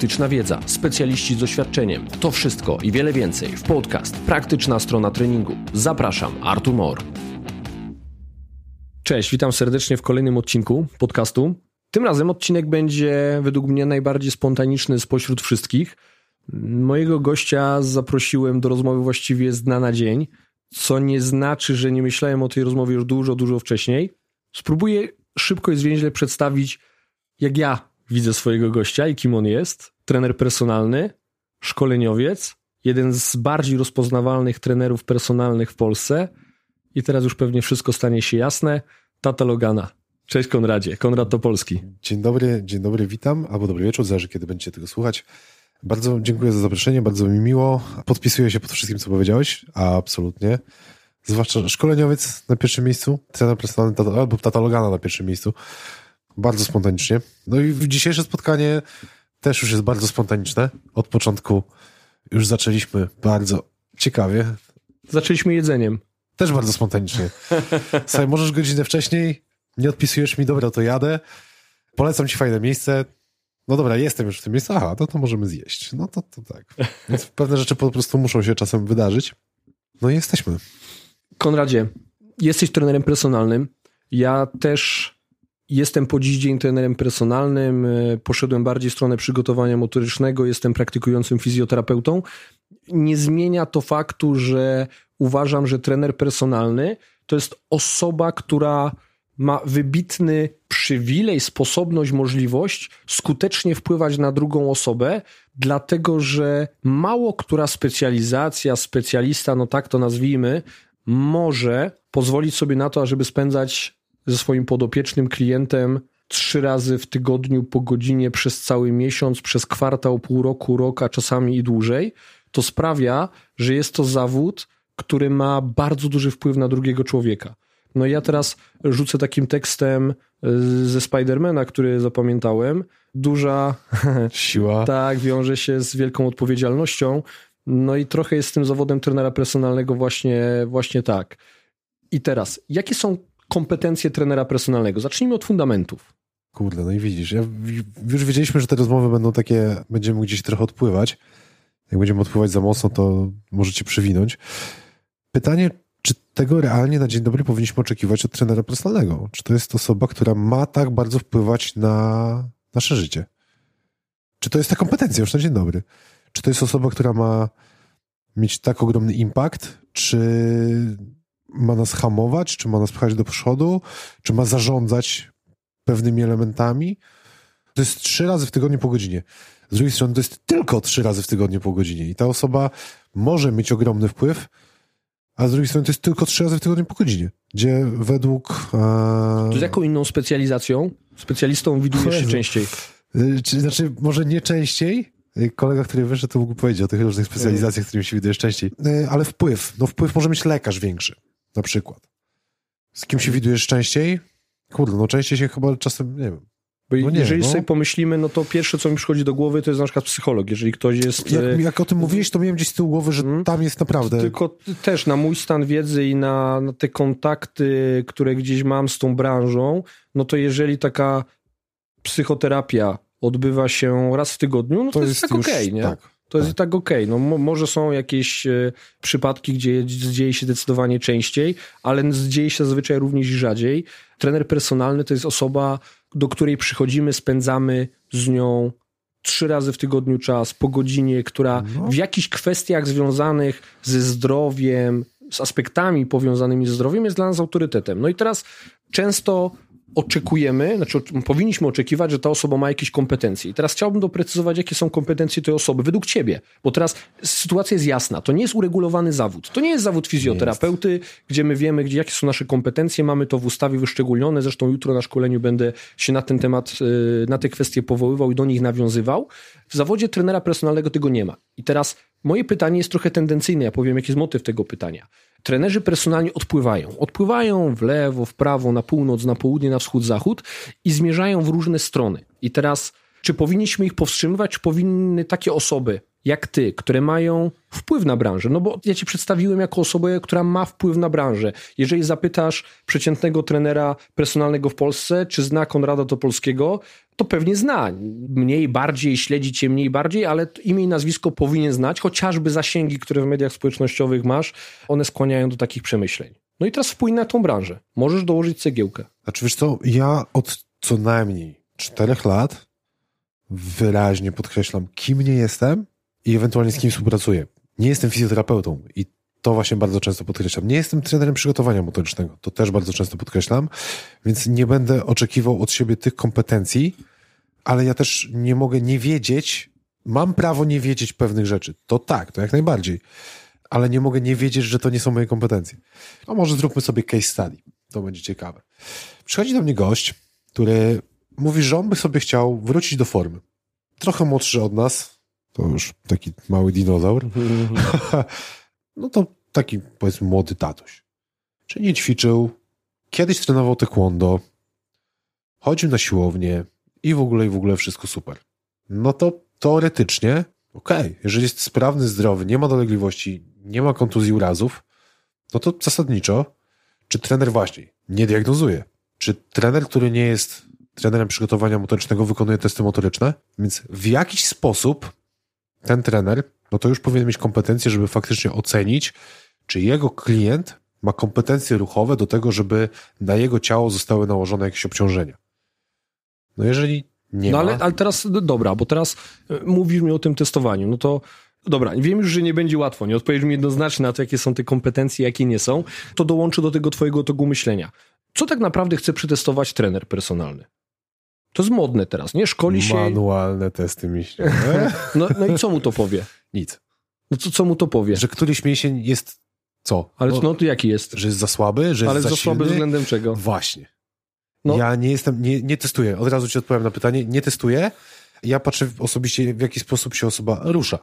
praktyczna wiedza, specjaliści z doświadczeniem. To wszystko i wiele więcej w podcast Praktyczna strona treningu. Zapraszam, Artur Mor. Cześć, witam serdecznie w kolejnym odcinku podcastu. Tym razem odcinek będzie według mnie najbardziej spontaniczny spośród wszystkich. Mojego gościa zaprosiłem do rozmowy właściwie z dnia na dzień, co nie znaczy, że nie myślałem o tej rozmowie już dużo, dużo wcześniej. Spróbuję szybko i zwięźle przedstawić, jak ja widzę swojego gościa i kim on jest. Trener personalny, szkoleniowiec, jeden z bardziej rozpoznawalnych trenerów personalnych w Polsce. I teraz już pewnie wszystko stanie się jasne. Tata Logana. Cześć Konradzie, Konrad Topolski. Dzień dobry, dzień dobry, witam, albo dobry wieczór, zależy kiedy będziecie tego słuchać. Bardzo dziękuję za zaproszenie, bardzo mi miło. Podpisuję się pod wszystkim, co powiedziałeś, absolutnie. Zwłaszcza szkoleniowiec na pierwszym miejscu, trener personalny tata, albo tata Logana na pierwszym miejscu. Bardzo spontanicznie. No i dzisiejsze spotkanie też już jest bardzo spontaniczne. Od początku już zaczęliśmy bardzo ciekawie. Zaczęliśmy jedzeniem. Też bardzo spontanicznie. Słuchaj, możesz godzinę wcześniej, nie odpisujesz mi, dobra, to jadę. Polecam ci fajne miejsce. No dobra, jestem już w tym miejscu, aha, to to możemy zjeść. No to, to tak. Więc pewne rzeczy po prostu muszą się czasem wydarzyć. No i jesteśmy. Konradzie, jesteś trenerem personalnym. Ja też jestem po dziś dzień trenerem personalnym. Poszedłem bardziej w stronę przygotowania motorycznego. Jestem praktykującym fizjoterapeutą. Nie zmienia to faktu, że uważam, że trener personalny to jest osoba, która ma wybitny przywilej, sposobność, możliwość skutecznie wpływać na drugą osobę, dlatego że mało która specjalizacja, specjalista, no tak to nazwijmy, może pozwolić sobie na to, ażeby spędzać ze swoim podopiecznym klientem trzy razy w tygodniu po godzinie przez cały miesiąc, przez kwartał, pół roku, rok, a czasami i dłużej. To sprawia, że jest to zawód, który ma bardzo duży wpływ na drugiego człowieka. No ja teraz rzucę takim tekstem ze Spidermana, który zapamiętałem. Duża siła. tak, wiąże się z wielką odpowiedzialnością. No i trochę jest z tym zawodem trenera personalnego właśnie, właśnie tak. I teraz, jakie są kompetencje trenera personalnego? Zacznijmy od fundamentów. Kurde, no i widzisz, ja, już wiedzieliśmy, że te rozmowy będą takie, będziemy gdzieś trochę odpływać. Jak będziemy odpływać za mocno, to możecie przywinąć. Pytanie, czy tego realnie na dzień dobry powinniśmy oczekiwać od trenera personalnego? Czy to jest osoba, która ma tak bardzo wpływać na nasze życie? Czy to jest ta kompetencja już na dzień dobry? Czy to jest osoba, która ma mieć tak ogromny impact? Czy ma nas hamować? Czy ma nas pchać do przodu? Czy ma zarządzać pewnymi elementami? To jest trzy razy w tygodniu po godzinie. Z drugiej strony to jest tylko trzy razy w tygodniu po godzinie i ta osoba może mieć ogromny wpływ, a z drugiej strony to jest tylko trzy razy w tygodniu po godzinie, gdzie według... E... Z jaką inną specjalizacją? Specjalistą widujesz się częściej? Czy, znaczy, może nie częściej, Kolega, który wyszedł, to mógł powiedzieć o tych różnych specjalizacjach, którymi się widujesz częściej. Ale wpływ. No wpływ może mieć lekarz większy, na przykład. Z kim się widujesz częściej? Kurde, no częściej się chyba czasem, nie wiem. Bo no nie, jeżeli no. sobie pomyślimy, no to pierwsze, co mi przychodzi do głowy, to jest na przykład psycholog. Jeżeli ktoś jest... Jak, jak o tym mówiłeś, to miałem gdzieś z tyłu głowy, że hmm? tam jest naprawdę... Tylko też na mój stan wiedzy i na, na te kontakty, które gdzieś mam z tą branżą, no to jeżeli taka psychoterapia odbywa się raz w tygodniu, no to, to jest, jest tak okej, okay, nie? Tak. To jest tak. i tak okej. Okay. No, może są jakieś e, przypadki, gdzie dzieje się zdecydowanie częściej, ale dzieje się zazwyczaj również rzadziej. Trener personalny to jest osoba, do której przychodzimy, spędzamy z nią trzy razy w tygodniu czas, po godzinie, która no. w jakichś kwestiach związanych ze zdrowiem, z aspektami powiązanymi ze zdrowiem jest dla nas autorytetem. No i teraz często oczekujemy, znaczy powinniśmy oczekiwać, że ta osoba ma jakieś kompetencje. I teraz chciałbym doprecyzować, jakie są kompetencje tej osoby według ciebie, bo teraz sytuacja jest jasna. To nie jest uregulowany zawód. To nie jest zawód fizjoterapeuty, jest. gdzie my wiemy, gdzie, jakie są nasze kompetencje, mamy to w ustawie wyszczególnione. Zresztą jutro na szkoleniu będę się na ten temat, y, na te kwestie powoływał i do nich nawiązywał. W zawodzie trenera personalnego tego nie ma. I teraz moje pytanie jest trochę tendencyjne. Ja powiem, jaki jest motyw tego pytania. Trenerzy personalni odpływają. Odpływają w lewo, w prawo, na północ, na południe, na wschód, zachód i zmierzają w różne strony. I teraz, czy powinniśmy ich powstrzymywać, czy powinny takie osoby jak ty, które mają wpływ na branżę. No bo ja ci przedstawiłem jako osobę, która ma wpływ na branżę. Jeżeli zapytasz przeciętnego trenera personalnego w Polsce, czy zna Konrada Topolskiego, to pewnie zna. Mniej, bardziej, śledzi cię mniej, bardziej, ale imię i nazwisko powinien znać, chociażby zasięgi, które w mediach społecznościowych masz, one skłaniają do takich przemyśleń. No i teraz wpłyń na tą branżę. Możesz dołożyć cegiełkę. Znaczy wiesz co, ja od co najmniej czterech lat wyraźnie podkreślam, kim nie jestem i ewentualnie z kim współpracuję. Nie jestem fizjoterapeutą i to właśnie bardzo często podkreślam. Nie jestem trenerem przygotowania motorycznego, to też bardzo często podkreślam, więc nie będę oczekiwał od siebie tych kompetencji, ale ja też nie mogę nie wiedzieć, mam prawo nie wiedzieć pewnych rzeczy. To tak, to jak najbardziej, ale nie mogę nie wiedzieć, że to nie są moje kompetencje. A może zróbmy sobie case study, to będzie ciekawe. Przychodzi do mnie gość, który mówi, że on by sobie chciał wrócić do formy. Trochę młodszy od nas, to już taki mały dinozaur. no to taki, powiedzmy, młody tatuś. Czyli nie ćwiczył, kiedyś trenował taekwondo, chodził na siłownię i w ogóle, i w ogóle wszystko super. No to teoretycznie, okej, okay, jeżeli jest sprawny, zdrowy, nie ma dolegliwości, nie ma kontuzji urazów, no to zasadniczo, czy trener właśnie nie diagnozuje, czy trener, który nie jest trenerem przygotowania motorycznego, wykonuje testy motoryczne, więc w jakiś sposób ten trener, no to już powinien mieć kompetencje, żeby faktycznie ocenić, czy jego klient ma kompetencje ruchowe do tego, żeby na jego ciało zostały nałożone jakieś obciążenia. No jeżeli nie no ma... ale, ale teraz, dobra, bo teraz e, mówisz mi o tym testowaniu, no to Dobra, wiem już, że nie będzie łatwo, nie odpowiedzisz mi jednoznacznie na to, jakie są te kompetencje, jakie nie są, to dołączę do tego twojego togu myślenia. Co tak naprawdę chce przetestować trener personalny? To jest modne teraz, nie? Szkoli się... Manualne testy mięśni. no, no i co mu to powie? Nic. No co, co mu to powie? Że któryś mięsień jest co? Ale no, no to jaki jest? Że jest za słaby? Że Ale jest za, za słaby silny? względem czego? Właśnie. No. Ja nie jestem, nie, nie testuję. Od razu ci odpowiem na pytanie. Nie testuję. Ja patrzę osobiście, w jaki sposób się osoba rusza.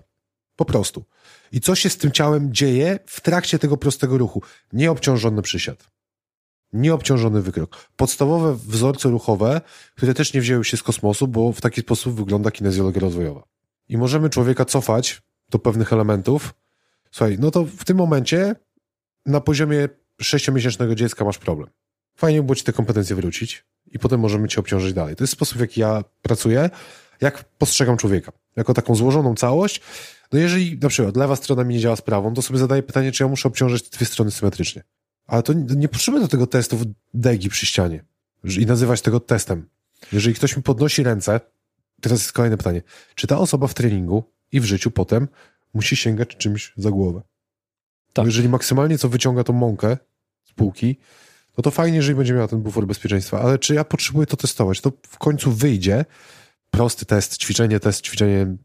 Po prostu. I co się z tym ciałem dzieje w trakcie tego prostego ruchu. Nieobciążony przysiad. Nieobciążony wykrok. Podstawowe wzorce ruchowe, które też nie wzięły się z kosmosu, bo w taki sposób wygląda kinezjologia rozwojowa. I możemy człowieka cofać do pewnych elementów. Słuchaj, no to w tym momencie na poziomie sześciomiesięcznego dziecka masz problem. Fajnie było ci te kompetencje wrócić i potem możemy cię obciążyć dalej. To jest sposób, w jaki ja pracuję, jak postrzegam człowieka. Jako taką złożoną całość. No jeżeli na przykład lewa strona mi nie działa z prawą, to sobie zadaję pytanie, czy ja muszę obciążyć dwie strony symetrycznie. Ale to nie potrzebuję do tego testu degi przy ścianie i nazywać tego testem. Jeżeli ktoś mi podnosi ręce, teraz jest kolejne pytanie. Czy ta osoba w treningu i w życiu potem musi sięgać czymś za głowę? Tak. Bo jeżeli maksymalnie co wyciąga tą mąkę z półki, no to fajnie, jeżeli będzie miała ten bufor bezpieczeństwa, ale czy ja potrzebuję to testować? To w końcu wyjdzie prosty test, ćwiczenie, test, ćwiczenie,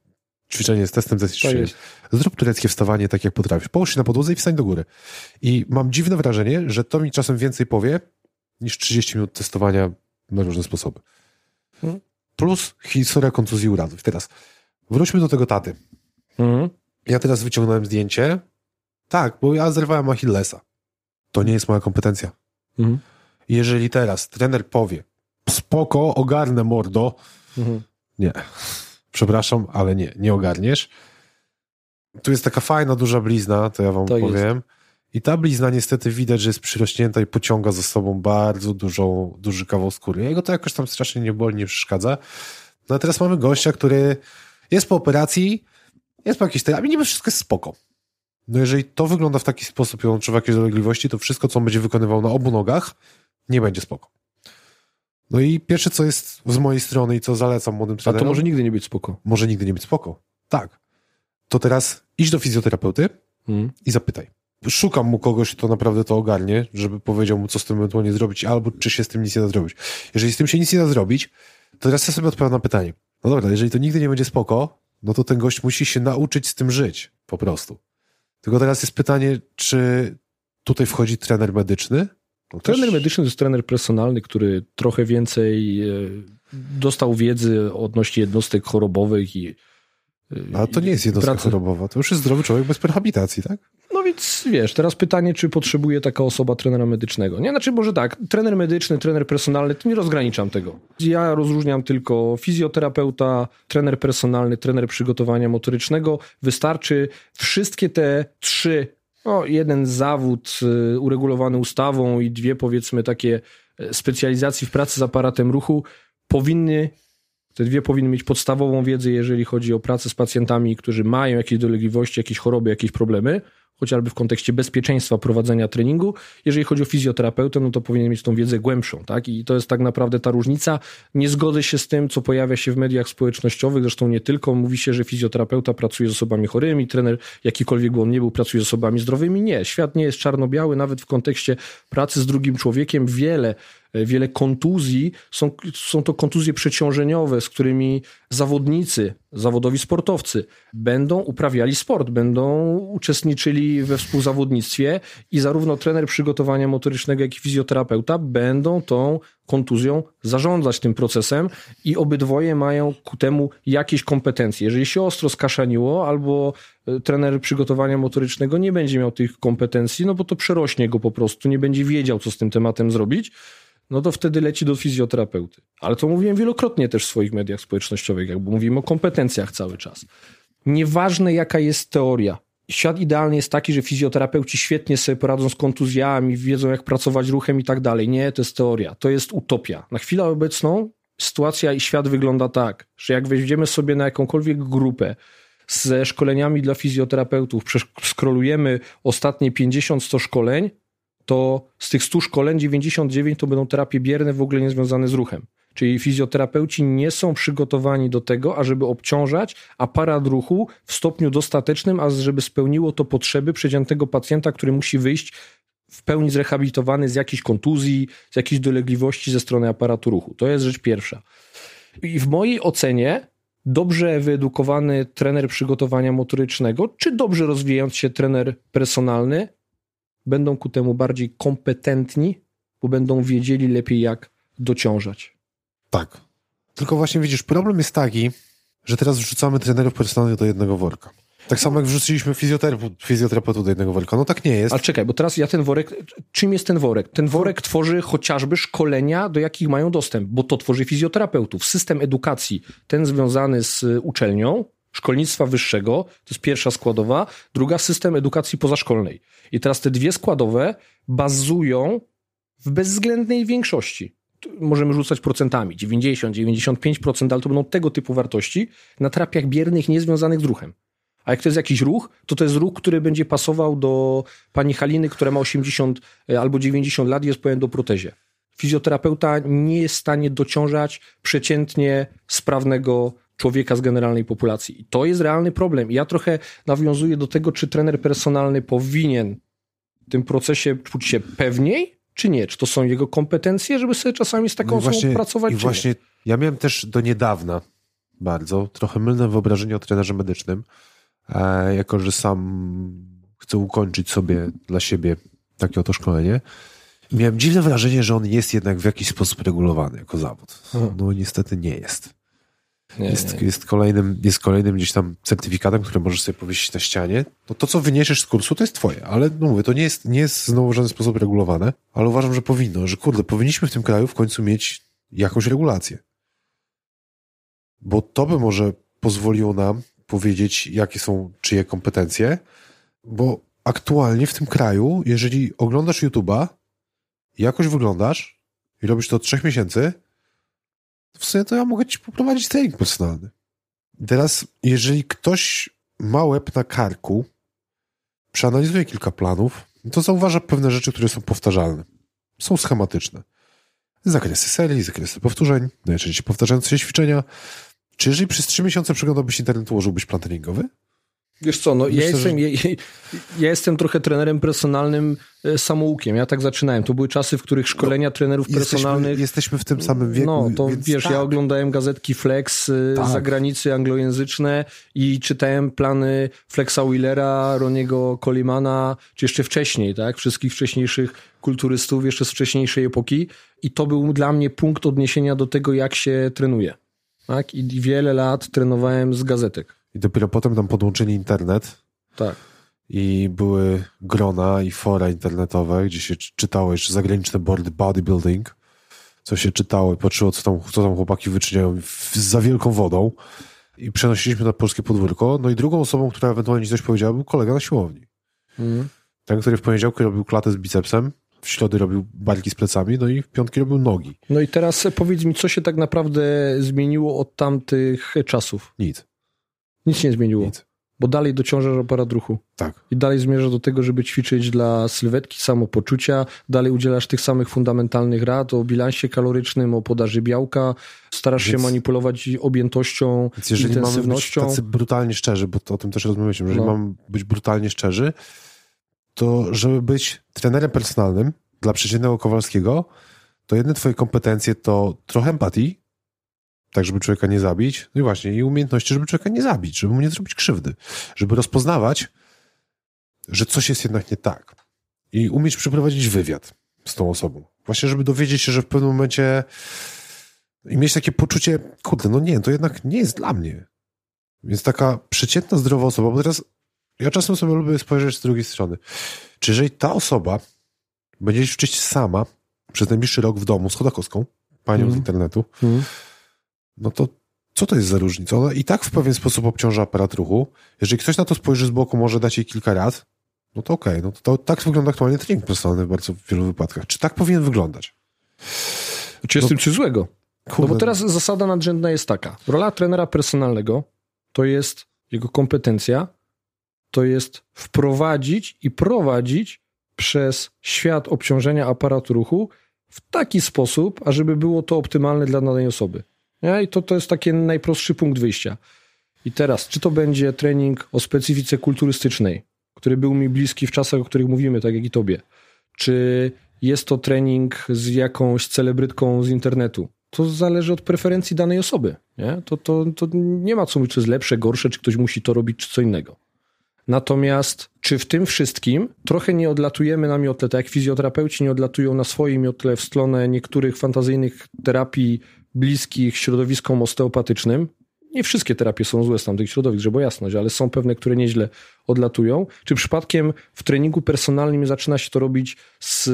ćwiczenie z testem, test, ćwiczenie. Zrób tureckie wstawanie tak, jak potrafisz. Połóż się na podłodze i wstań do góry. I mam dziwne wrażenie, że to mi czasem więcej powie niż 30 minut testowania na różne sposoby. Hmm. Plus historia kontuzji urazów. Teraz wróćmy do tego taty. Hmm. Ja teraz wyciągnąłem zdjęcie. Tak, bo ja zerwałem Achillesa. To nie jest moja kompetencja. Mhm. Jeżeli teraz trener powie, spoko, ogarnę mordo, mhm. nie. Przepraszam, ale nie, nie ogarniesz. Tu jest taka fajna, duża blizna, to ja wam to powiem. Jest. I ta blizna niestety widać, że jest przyrośnięta i pociąga za sobą bardzo dużą, duży kawał skóry. Jego to jakoś tam strasznie nie boli, nie przeszkadza. No a teraz mamy gościa, który jest po operacji, jest po jakiejś terapii, niby wszystko jest spoko. No jeżeli to wygląda w taki sposób i on odczuwa jakieś dolegliwości, to wszystko, co on będzie wykonywał na obu nogach, nie będzie spoko. No i pierwsze, co jest z mojej strony i co zalecam młodym trenerom... A to może nigdy nie być spoko. Może nigdy nie być spoko. Tak. To teraz idź do fizjoterapeuty hmm. i zapytaj. Szukam mu kogoś, kto naprawdę to ogarnie, żeby powiedział mu, co z tym ewentualnie zrobić, albo czy się z tym nic nie da zrobić. Jeżeli z tym się nic nie da zrobić, to teraz ja sobie odpowiadam na pytanie. No dobra, jeżeli to nigdy nie będzie spoko, no to ten gość musi się nauczyć z tym żyć. Po prostu. Tylko teraz jest pytanie, czy tutaj wchodzi trener medyczny? No trener też... medyczny to jest trener personalny, który trochę więcej e, dostał wiedzy odnośnie jednostek chorobowych i a to nie jest jednostka pracy. chorobowa, to już jest zdrowy człowiek bez rehabilitacji, tak? No więc wiesz, teraz pytanie, czy potrzebuje taka osoba trenera medycznego. Nie, znaczy może tak, trener medyczny, trener personalny, to nie rozgraniczam tego. Ja rozróżniam tylko fizjoterapeuta, trener personalny, trener przygotowania motorycznego. Wystarczy wszystkie te trzy, no jeden zawód y, uregulowany ustawą i dwie powiedzmy takie y, specjalizacji w pracy z aparatem ruchu powinny te dwie powinny mieć podstawową wiedzę, jeżeli chodzi o pracę z pacjentami, którzy mają jakieś dolegliwości, jakieś choroby, jakieś problemy, chociażby w kontekście bezpieczeństwa prowadzenia treningu. Jeżeli chodzi o fizjoterapeutę, no to powinien mieć tą wiedzę głębszą, tak? I to jest tak naprawdę ta różnica. Nie zgodzę się z tym, co pojawia się w mediach społecznościowych, zresztą nie tylko. Mówi się, że fizjoterapeuta pracuje z osobami chorymi, trener, jakikolwiek on nie był, pracuje z osobami zdrowymi. Nie, świat nie jest czarno-biały, nawet w kontekście pracy z drugim człowiekiem wiele wiele kontuzji. Są, są to kontuzje przeciążeniowe, z którymi zawodnicy, zawodowi sportowcy będą uprawiali sport, będą uczestniczyli we współzawodnictwie i zarówno trener przygotowania motorycznego, jak i fizjoterapeuta będą tą kontuzją zarządzać tym procesem i obydwoje mają ku temu jakieś kompetencje. Jeżeli się ostro skaszaniło albo e, trener przygotowania motorycznego nie będzie miał tych kompetencji, no bo to przerośnie go po prostu, nie będzie wiedział, co z tym tematem zrobić, no to wtedy leci do fizjoterapeuty. Ale to mówiłem wielokrotnie też w swoich mediach społecznościowych, jakby mówimy o kompetencjach cały czas. Nieważne jaka jest teoria. Świat idealny jest taki, że fizjoterapeuci świetnie sobie poradzą z kontuzjami, wiedzą jak pracować ruchem i tak dalej. Nie, to jest teoria, to jest utopia. Na chwilę obecną sytuacja i świat wygląda tak, że jak wejdziemy sobie na jakąkolwiek grupę ze szkoleniami dla fizjoterapeutów, przeskrolujemy ostatnie 50-100 szkoleń, to z tych 100 szkoleń 99 to będą terapie bierne w ogóle niezwiązane z ruchem. Czyli fizjoterapeuci nie są przygotowani do tego, ażeby obciążać aparat ruchu w stopniu dostatecznym, a żeby spełniło to potrzeby przeciętnego pacjenta, który musi wyjść w pełni zrehabilitowany z jakiejś kontuzji, z jakiejś dolegliwości ze strony aparatu ruchu. To jest rzecz pierwsza. I w mojej ocenie dobrze wyedukowany trener przygotowania motorycznego, czy dobrze rozwijający się trener personalny będą ku temu bardziej kompetentni, bo będą wiedzieli lepiej, jak dociążać. Tak. Tylko właśnie widzisz, problem jest taki, że teraz wrzucamy trenerów personalnych do jednego worka. Tak samo jak wrzuciliśmy fizjoterapeutów do jednego worka. No tak nie jest. Ale czekaj, bo teraz ja ten worek, czym jest ten worek? Ten worek tworzy chociażby szkolenia, do jakich mają dostęp, bo to tworzy fizjoterapeutów. System edukacji, ten związany z uczelnią, szkolnictwa wyższego, to jest pierwsza składowa, druga system edukacji pozaszkolnej. I teraz te dwie składowe bazują w bezwzględnej większości. Możemy rzucać procentami, 90, 95%, ale to będą tego typu wartości na terapiach biernych niezwiązanych z ruchem. A jak to jest jakiś ruch, to to jest ruch, który będzie pasował do pani Haliny, która ma 80 e, albo 90 lat i jest powiem do protezie. Fizjoterapeuta nie jest w stanie dociążać przeciętnie sprawnego człowieka z generalnej populacji. I to jest realny problem. I ja trochę nawiązuję do tego, czy trener personalny powinien w tym procesie czuć się pewniej, czy nie? Czy to są jego kompetencje, żeby sobie czasami z taką no osobą właśnie, pracować? I właśnie nie? ja miałem też do niedawna bardzo trochę mylne wyobrażenie o trenerze medycznym, e, jako że sam chcę ukończyć sobie dla siebie takie oto szkolenie. Miałem dziwne wrażenie, że on jest jednak w jakiś sposób regulowany jako zawód. No niestety nie jest. Nie, jest, nie. jest, kolejnym, jest kolejnym gdzieś tam certyfikatem, który możesz sobie powiesić na ścianie. No to, co wyniesiesz z kursu, to jest twoje. Ale no mówię, to nie jest, nie jest znowu w żaden sposób regulowane, ale uważam, że powinno, że kurde, powinniśmy w tym kraju w końcu mieć jakąś regulację. Bo to by może pozwoliło nam powiedzieć, jakie są czyje kompetencje, bo aktualnie w tym kraju, jeżeli oglądasz YouTube'a, jakoś wyglądasz i robisz to od trzech miesięcy, w sumie to ja mogę ci poprowadzić trening personalny. Teraz, jeżeli ktoś ma łeb na karku, przeanalizuje kilka planów, to zauważa pewne rzeczy, które są powtarzalne. Są schematyczne. Zakresy serii, zakresy powtórzeń, najczęściej powtarzające się ćwiczenia. Czy jeżeli przez trzy miesiące przeglądałbyś internet, ułożyłbyś plan treningowy? Wiesz co, no Myślę, ja, jestem, że... ja, ja, jestem trochę trenerem personalnym e, samoukiem. Ja tak zaczynałem. To były czasy, w których szkolenia no, trenerów personalnych... Jesteśmy w tym samym wieku. No, to wiesz, tak. ja oglądałem gazetki Flex e, tak. z zagranicy anglojęzyczne i czytałem plany Flexa Willera, Roniego Colimana, czy jeszcze wcześniej, tak? Wszystkich wcześniejszych kulturystów, jeszcze z wcześniejszej epoki. I to był dla mnie punkt odniesienia do tego, jak się trenuje. Tak? I wiele lat trenowałem z gazetek. I dopiero potem tam podłączyli internet. Tak. i były grona i fora internetowe, gdzie się czytało jeszcze zagraniczne boardy bodybuilding, co się czytało i patrzyło, co tam, co tam chłopaki wyczyniają za wielką wodą i przenosiliśmy na polskie podwórko. No i drugą osobą, która ewentualnie coś powiedziała, był kolega na siłowni. Mm. Ten, który w poniedziałku robił klatę z bicepsem, w środy robił barki z plecami, no i w piątki robił nogi. No i teraz powiedz mi, co się tak naprawdę zmieniło od tamtych czasów? Nic. Nic się nie zmieniło. Nic. Bo dalej dociążasz aparat ruchu. Tak. I dalej zmierzasz do tego, żeby ćwiczyć dla sylwetki, samopoczucia. Dalej udzielasz tych samych fundamentalnych rad o bilansie kalorycznym, o podaży białka. Starasz Więc... się manipulować objętością, Więc jeżeli intensywnością. mamy być tacy brutalnie szczerzy, bo to o tym też rozmawialiśmy, jeżeli no. mamy być brutalnie szczerzy, to żeby być trenerem personalnym dla przeciętnego Kowalskiego, to jedne twoje kompetencje to trochę empatii, tak żeby człowieka nie zabić, no i właśnie, i umiejętności, żeby człowieka nie zabić, żeby mu nie zrobić krzywdy, żeby rozpoznawać, że coś jest jednak nie tak i umieć przeprowadzić wywiad z tą osobą. Właśnie, żeby dowiedzieć się, że w pewnym momencie i mieć takie poczucie, kurde, no nie, to jednak nie jest dla mnie. Więc taka przeciętna, zdrowa osoba, bo teraz ja czasem sobie lubię spojrzeć z drugiej strony. Czy jeżeli ta osoba będzie ćwiczyć sama przez najbliższy rok w domu z Chodakowską, panią mm. z internetu, mm. No to co to jest za różnica? Ona i tak w pewien sposób obciąża aparat ruchu. Jeżeli ktoś na to spojrzy z boku, może dać jej kilka rad, no to okej. Okay. No to, to, tak wygląda aktualnie trening personalny w bardzo wielu wypadkach. Czy tak powinien wyglądać? Czy jest no, tym coś złego? Kurde. No bo teraz zasada nadrzędna jest taka. Rola trenera personalnego to jest jego kompetencja, to jest wprowadzić i prowadzić przez świat obciążenia aparatu ruchu w taki sposób, ażeby było to optymalne dla danej osoby. Nie? I to, to jest taki najprostszy punkt wyjścia. I teraz, czy to będzie trening o specyfice kulturystycznej, który był mi bliski w czasach, o których mówimy, tak jak i tobie, czy jest to trening z jakąś celebrytką z internetu, to zależy od preferencji danej osoby. Nie? To, to, to nie ma co mówić, czy jest lepsze, gorsze, czy ktoś musi to robić, czy co innego. Natomiast czy w tym wszystkim trochę nie odlatujemy na miotle, tak jak fizjoterapeuci nie odlatują na swoim miotle w stronę niektórych fantazyjnych terapii bliskich środowiskom osteopatycznym? Nie wszystkie terapie są złe z tamtych środowisk, żeby jasność, ale są pewne, które nieźle odlatują. Czy przypadkiem w treningu personalnym zaczyna się to robić z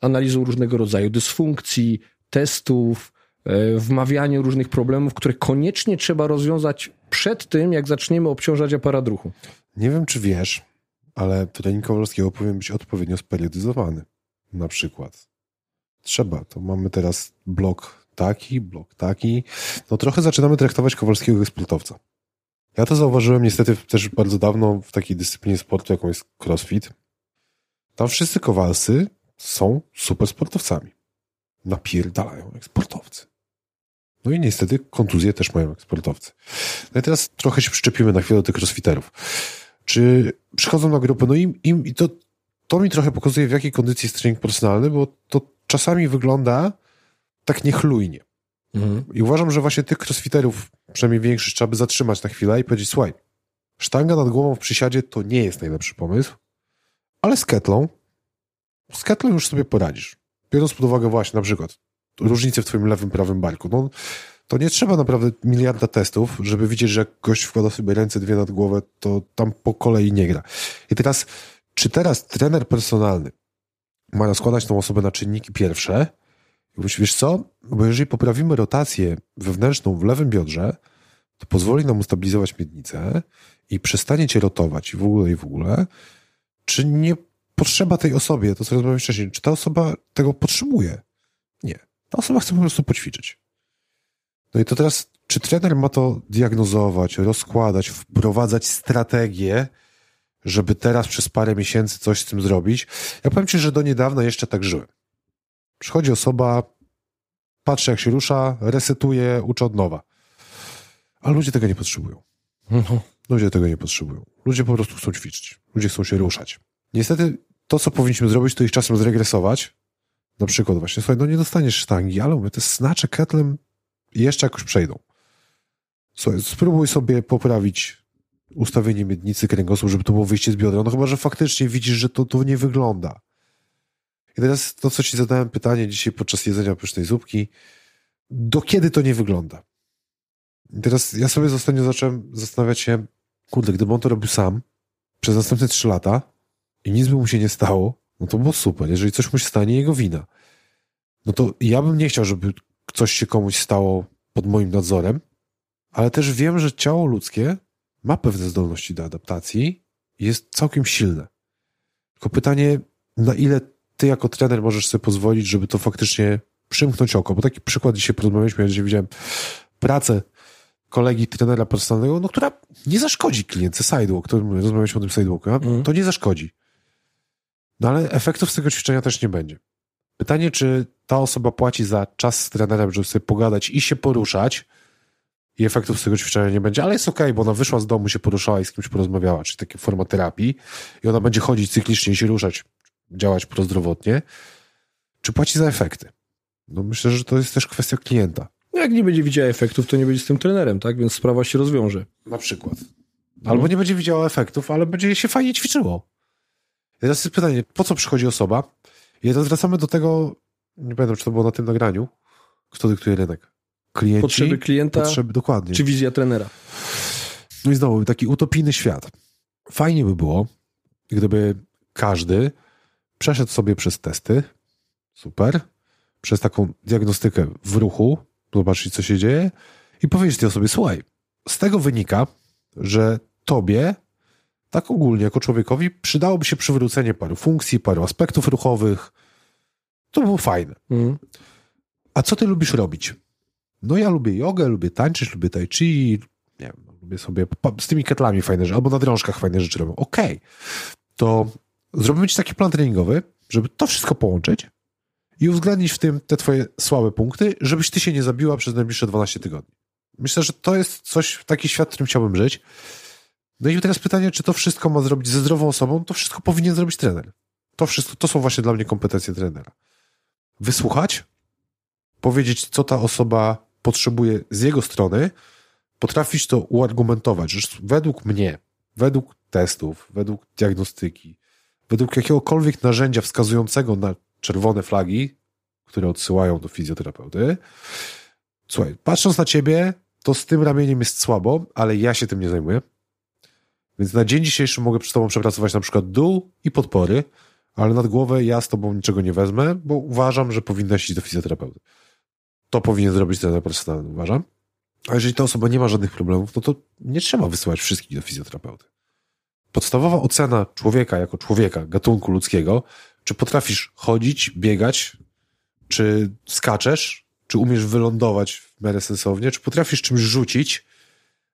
analizą różnego rodzaju dysfunkcji, testów, e, wmawianiu różnych problemów, które koniecznie trzeba rozwiązać przed tym, jak zaczniemy obciążać aparat ruchu. Nie wiem, czy wiesz, ale trening Kowalskiego powinien być odpowiednio speryodyzowany. Na przykład. Trzeba. To mamy teraz blok taki, blok taki. No trochę zaczynamy traktować Kowalskiego jak sportowca. Ja to zauważyłem niestety też bardzo dawno w takiej dyscyplinie sportu, jaką jest crossfit. Tam wszyscy Kowalscy są super sportowcami. Napierdalają jak sportowcy. No i niestety kontuzje też mają jak sportowcy. No i teraz trochę się przyczepimy na chwilę do tych crossfiterów. Czy przychodzą na grupę, no im, im i to, to mi trochę pokazuje, w jakiej kondycji jest trening personalny, bo to czasami wygląda tak niechlujnie. Mhm. I uważam, że właśnie tych crossfiterów, przynajmniej większość, trzeba by zatrzymać na chwilę i powiedzieć, słuchaj, sztanga nad głową w przysiadzie to nie jest najlepszy pomysł, ale z ketlą, z ketlą już sobie poradzisz. Biorąc pod uwagę właśnie na przykład różnice w twoim lewym, prawym barku. No, to nie trzeba naprawdę miliarda testów, żeby widzieć, że jak gość wkłada sobie ręce dwie nad głowę, to tam po kolei nie gra. I teraz, czy teraz trener personalny ma rozkładać tą osobę na czynniki pierwsze? I mówisz, wiesz co? Bo jeżeli poprawimy rotację wewnętrzną w lewym biodrze, to pozwoli nam ustabilizować miednicę i przestanie cię rotować i w ogóle i w ogóle. Czy nie potrzeba tej osobie, to co rozmawiałem wcześniej, czy ta osoba tego potrzebuje? Nie. Ta osoba chce po prostu poćwiczyć. No i to teraz, czy trener ma to diagnozować, rozkładać, wprowadzać strategię, żeby teraz przez parę miesięcy coś z tym zrobić? Ja powiem ci, że do niedawna jeszcze tak żyłem. Przychodzi osoba, patrzy jak się rusza, resetuje, uczy od nowa. Ale ludzie tego nie potrzebują. Mhm. Ludzie tego nie potrzebują. Ludzie po prostu chcą ćwiczyć. Ludzie chcą się ruszać. Niestety to, co powinniśmy zrobić, to ich czasem zregresować, na przykład właśnie, słuchaj, no nie dostaniesz sztangi, ale mówię, te snacze ketlem jeszcze jakoś przejdą. Słuchaj, spróbuj sobie poprawić ustawienie miednicy kręgosłup, żeby to było wyjście z biodra. No chyba, że faktycznie widzisz, że to, to nie wygląda. I teraz to, co ci zadałem pytanie dzisiaj podczas jedzenia pysznej zupki, do kiedy to nie wygląda? I teraz ja sobie ostatnio zacząłem zastanawiać się, kurde, gdyby on to robił sam, przez następne trzy lata i nic by mu się nie stało, no to było super. Jeżeli coś mu się stanie, jego wina. No to ja bym nie chciał, żeby coś się komuś stało pod moim nadzorem, ale też wiem, że ciało ludzkie ma pewne zdolności do adaptacji i jest całkiem silne. Tylko pytanie, na ile ty jako trener możesz sobie pozwolić, żeby to faktycznie przymknąć oko, bo taki przykład dzisiaj porozmawialiśmy, ja dzisiaj widziałem pracę kolegi trenera personalnego, no, która nie zaszkodzi klientce sidewalk, to rozmawialiśmy o tym sidewalku, mm. to nie zaszkodzi. No ale efektów z tego ćwiczenia też nie będzie. Pytanie, czy ta osoba płaci za czas z trenerem, żeby sobie pogadać i się poruszać i efektów z tego ćwiczenia nie będzie, ale jest okej, okay, bo ona wyszła z domu, się poruszała i z kimś porozmawiała, czyli takie forma terapii i ona będzie chodzić cyklicznie i się ruszać, działać prozdrowotnie. Czy płaci za efekty? No myślę, że to jest też kwestia klienta. No jak nie będzie widziała efektów, to nie będzie z tym trenerem, tak? Więc sprawa się rozwiąże. Na przykład. Albo nie będzie widziała efektów, ale będzie się fajnie ćwiczyło. I teraz jest pytanie, po co przychodzi osoba? I teraz wracamy do tego, nie pamiętam, czy to było na tym nagraniu, kto dyktuje rynek. Klienci, potrzeby klienta, potrzeby, dokładnie. czy wizja trenera. No i znowu, taki utopijny świat. Fajnie by było, gdyby każdy przeszedł sobie przez testy, super, przez taką diagnostykę w ruchu, zobaczyć, co się dzieje i powiedzieć tej osobie, słuchaj, z tego wynika, że tobie, tak ogólnie jako człowiekowi, przydałoby się przywrócenie paru funkcji, paru aspektów ruchowych. To było fajne. Mm. A co ty lubisz robić? No ja lubię jogę, lubię tańczyć, lubię tai chi, nie wiem, lubię sobie z tymi ketlami fajne rzeczy, albo na drążkach fajne rzeczy robią. Okej, okay. to zrobimy ci taki plan treningowy, żeby to wszystko połączyć i uwzględnić w tym te twoje słabe punkty, żebyś ty się nie zabiła przez najbliższe 12 tygodni. Myślę, że to jest coś, taki świat, w którym chciałbym żyć. No i teraz pytanie, czy to wszystko ma zrobić ze zdrową osobą? To wszystko powinien zrobić trener. To wszystko, to są właśnie dla mnie kompetencje trenera. Wysłuchać, powiedzieć, co ta osoba potrzebuje z jego strony, potrafić to uargumentować, że według mnie, według testów, według diagnostyki, według jakiegokolwiek narzędzia wskazującego na czerwone flagi, które odsyłają do fizjoterapeuty. Słuchaj, patrząc na ciebie, to z tym ramieniem jest słabo, ale ja się tym nie zajmuję. Więc na dzień dzisiejszy mogę przy tobą przepracować na przykład dół i podpory, ale nad głowę ja z tobą niczego nie wezmę, bo uważam, że powinnaś iść do fizjoterapeuty. To powinien zrobić trener personalny, uważam. A jeżeli ta osoba nie ma żadnych problemów, no to nie trzeba wysyłać wszystkich do fizjoterapeuty. Podstawowa ocena człowieka jako człowieka, gatunku ludzkiego, czy potrafisz chodzić, biegać, czy skaczesz, czy umiesz wylądować w miarę sensownie, czy potrafisz czymś rzucić,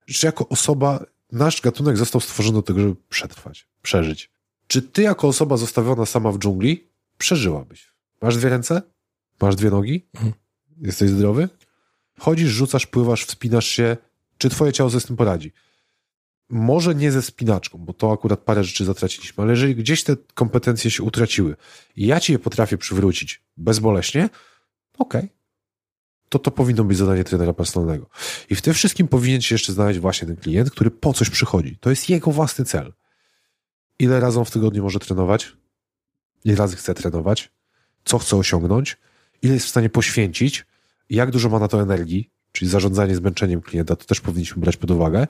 czy jako osoba, nasz gatunek został stworzony do tego, żeby przetrwać, przeżyć. Czy ty jako osoba zostawiona sama w dżungli przeżyłabyś? Masz dwie ręce? Masz dwie nogi? Mhm. Jesteś zdrowy? Chodzisz, rzucasz, pływasz, wspinasz się. Czy twoje ciało sobie z tym poradzi? Może nie ze spinaczką, bo to akurat parę rzeczy zatraciliśmy, ale jeżeli gdzieś te kompetencje się utraciły i ja ci je potrafię przywrócić bezboleśnie, okej, okay, to to powinno być zadanie trenera personalnego. I w tym wszystkim powinien się jeszcze znaleźć właśnie ten klient, który po coś przychodzi. To jest jego własny cel. Ile razy w tygodniu może trenować? Ile razy chce trenować? Co chce osiągnąć? Ile jest w stanie poświęcić? Jak dużo ma na to energii? Czyli zarządzanie zmęczeniem klienta, to też powinniśmy brać pod uwagę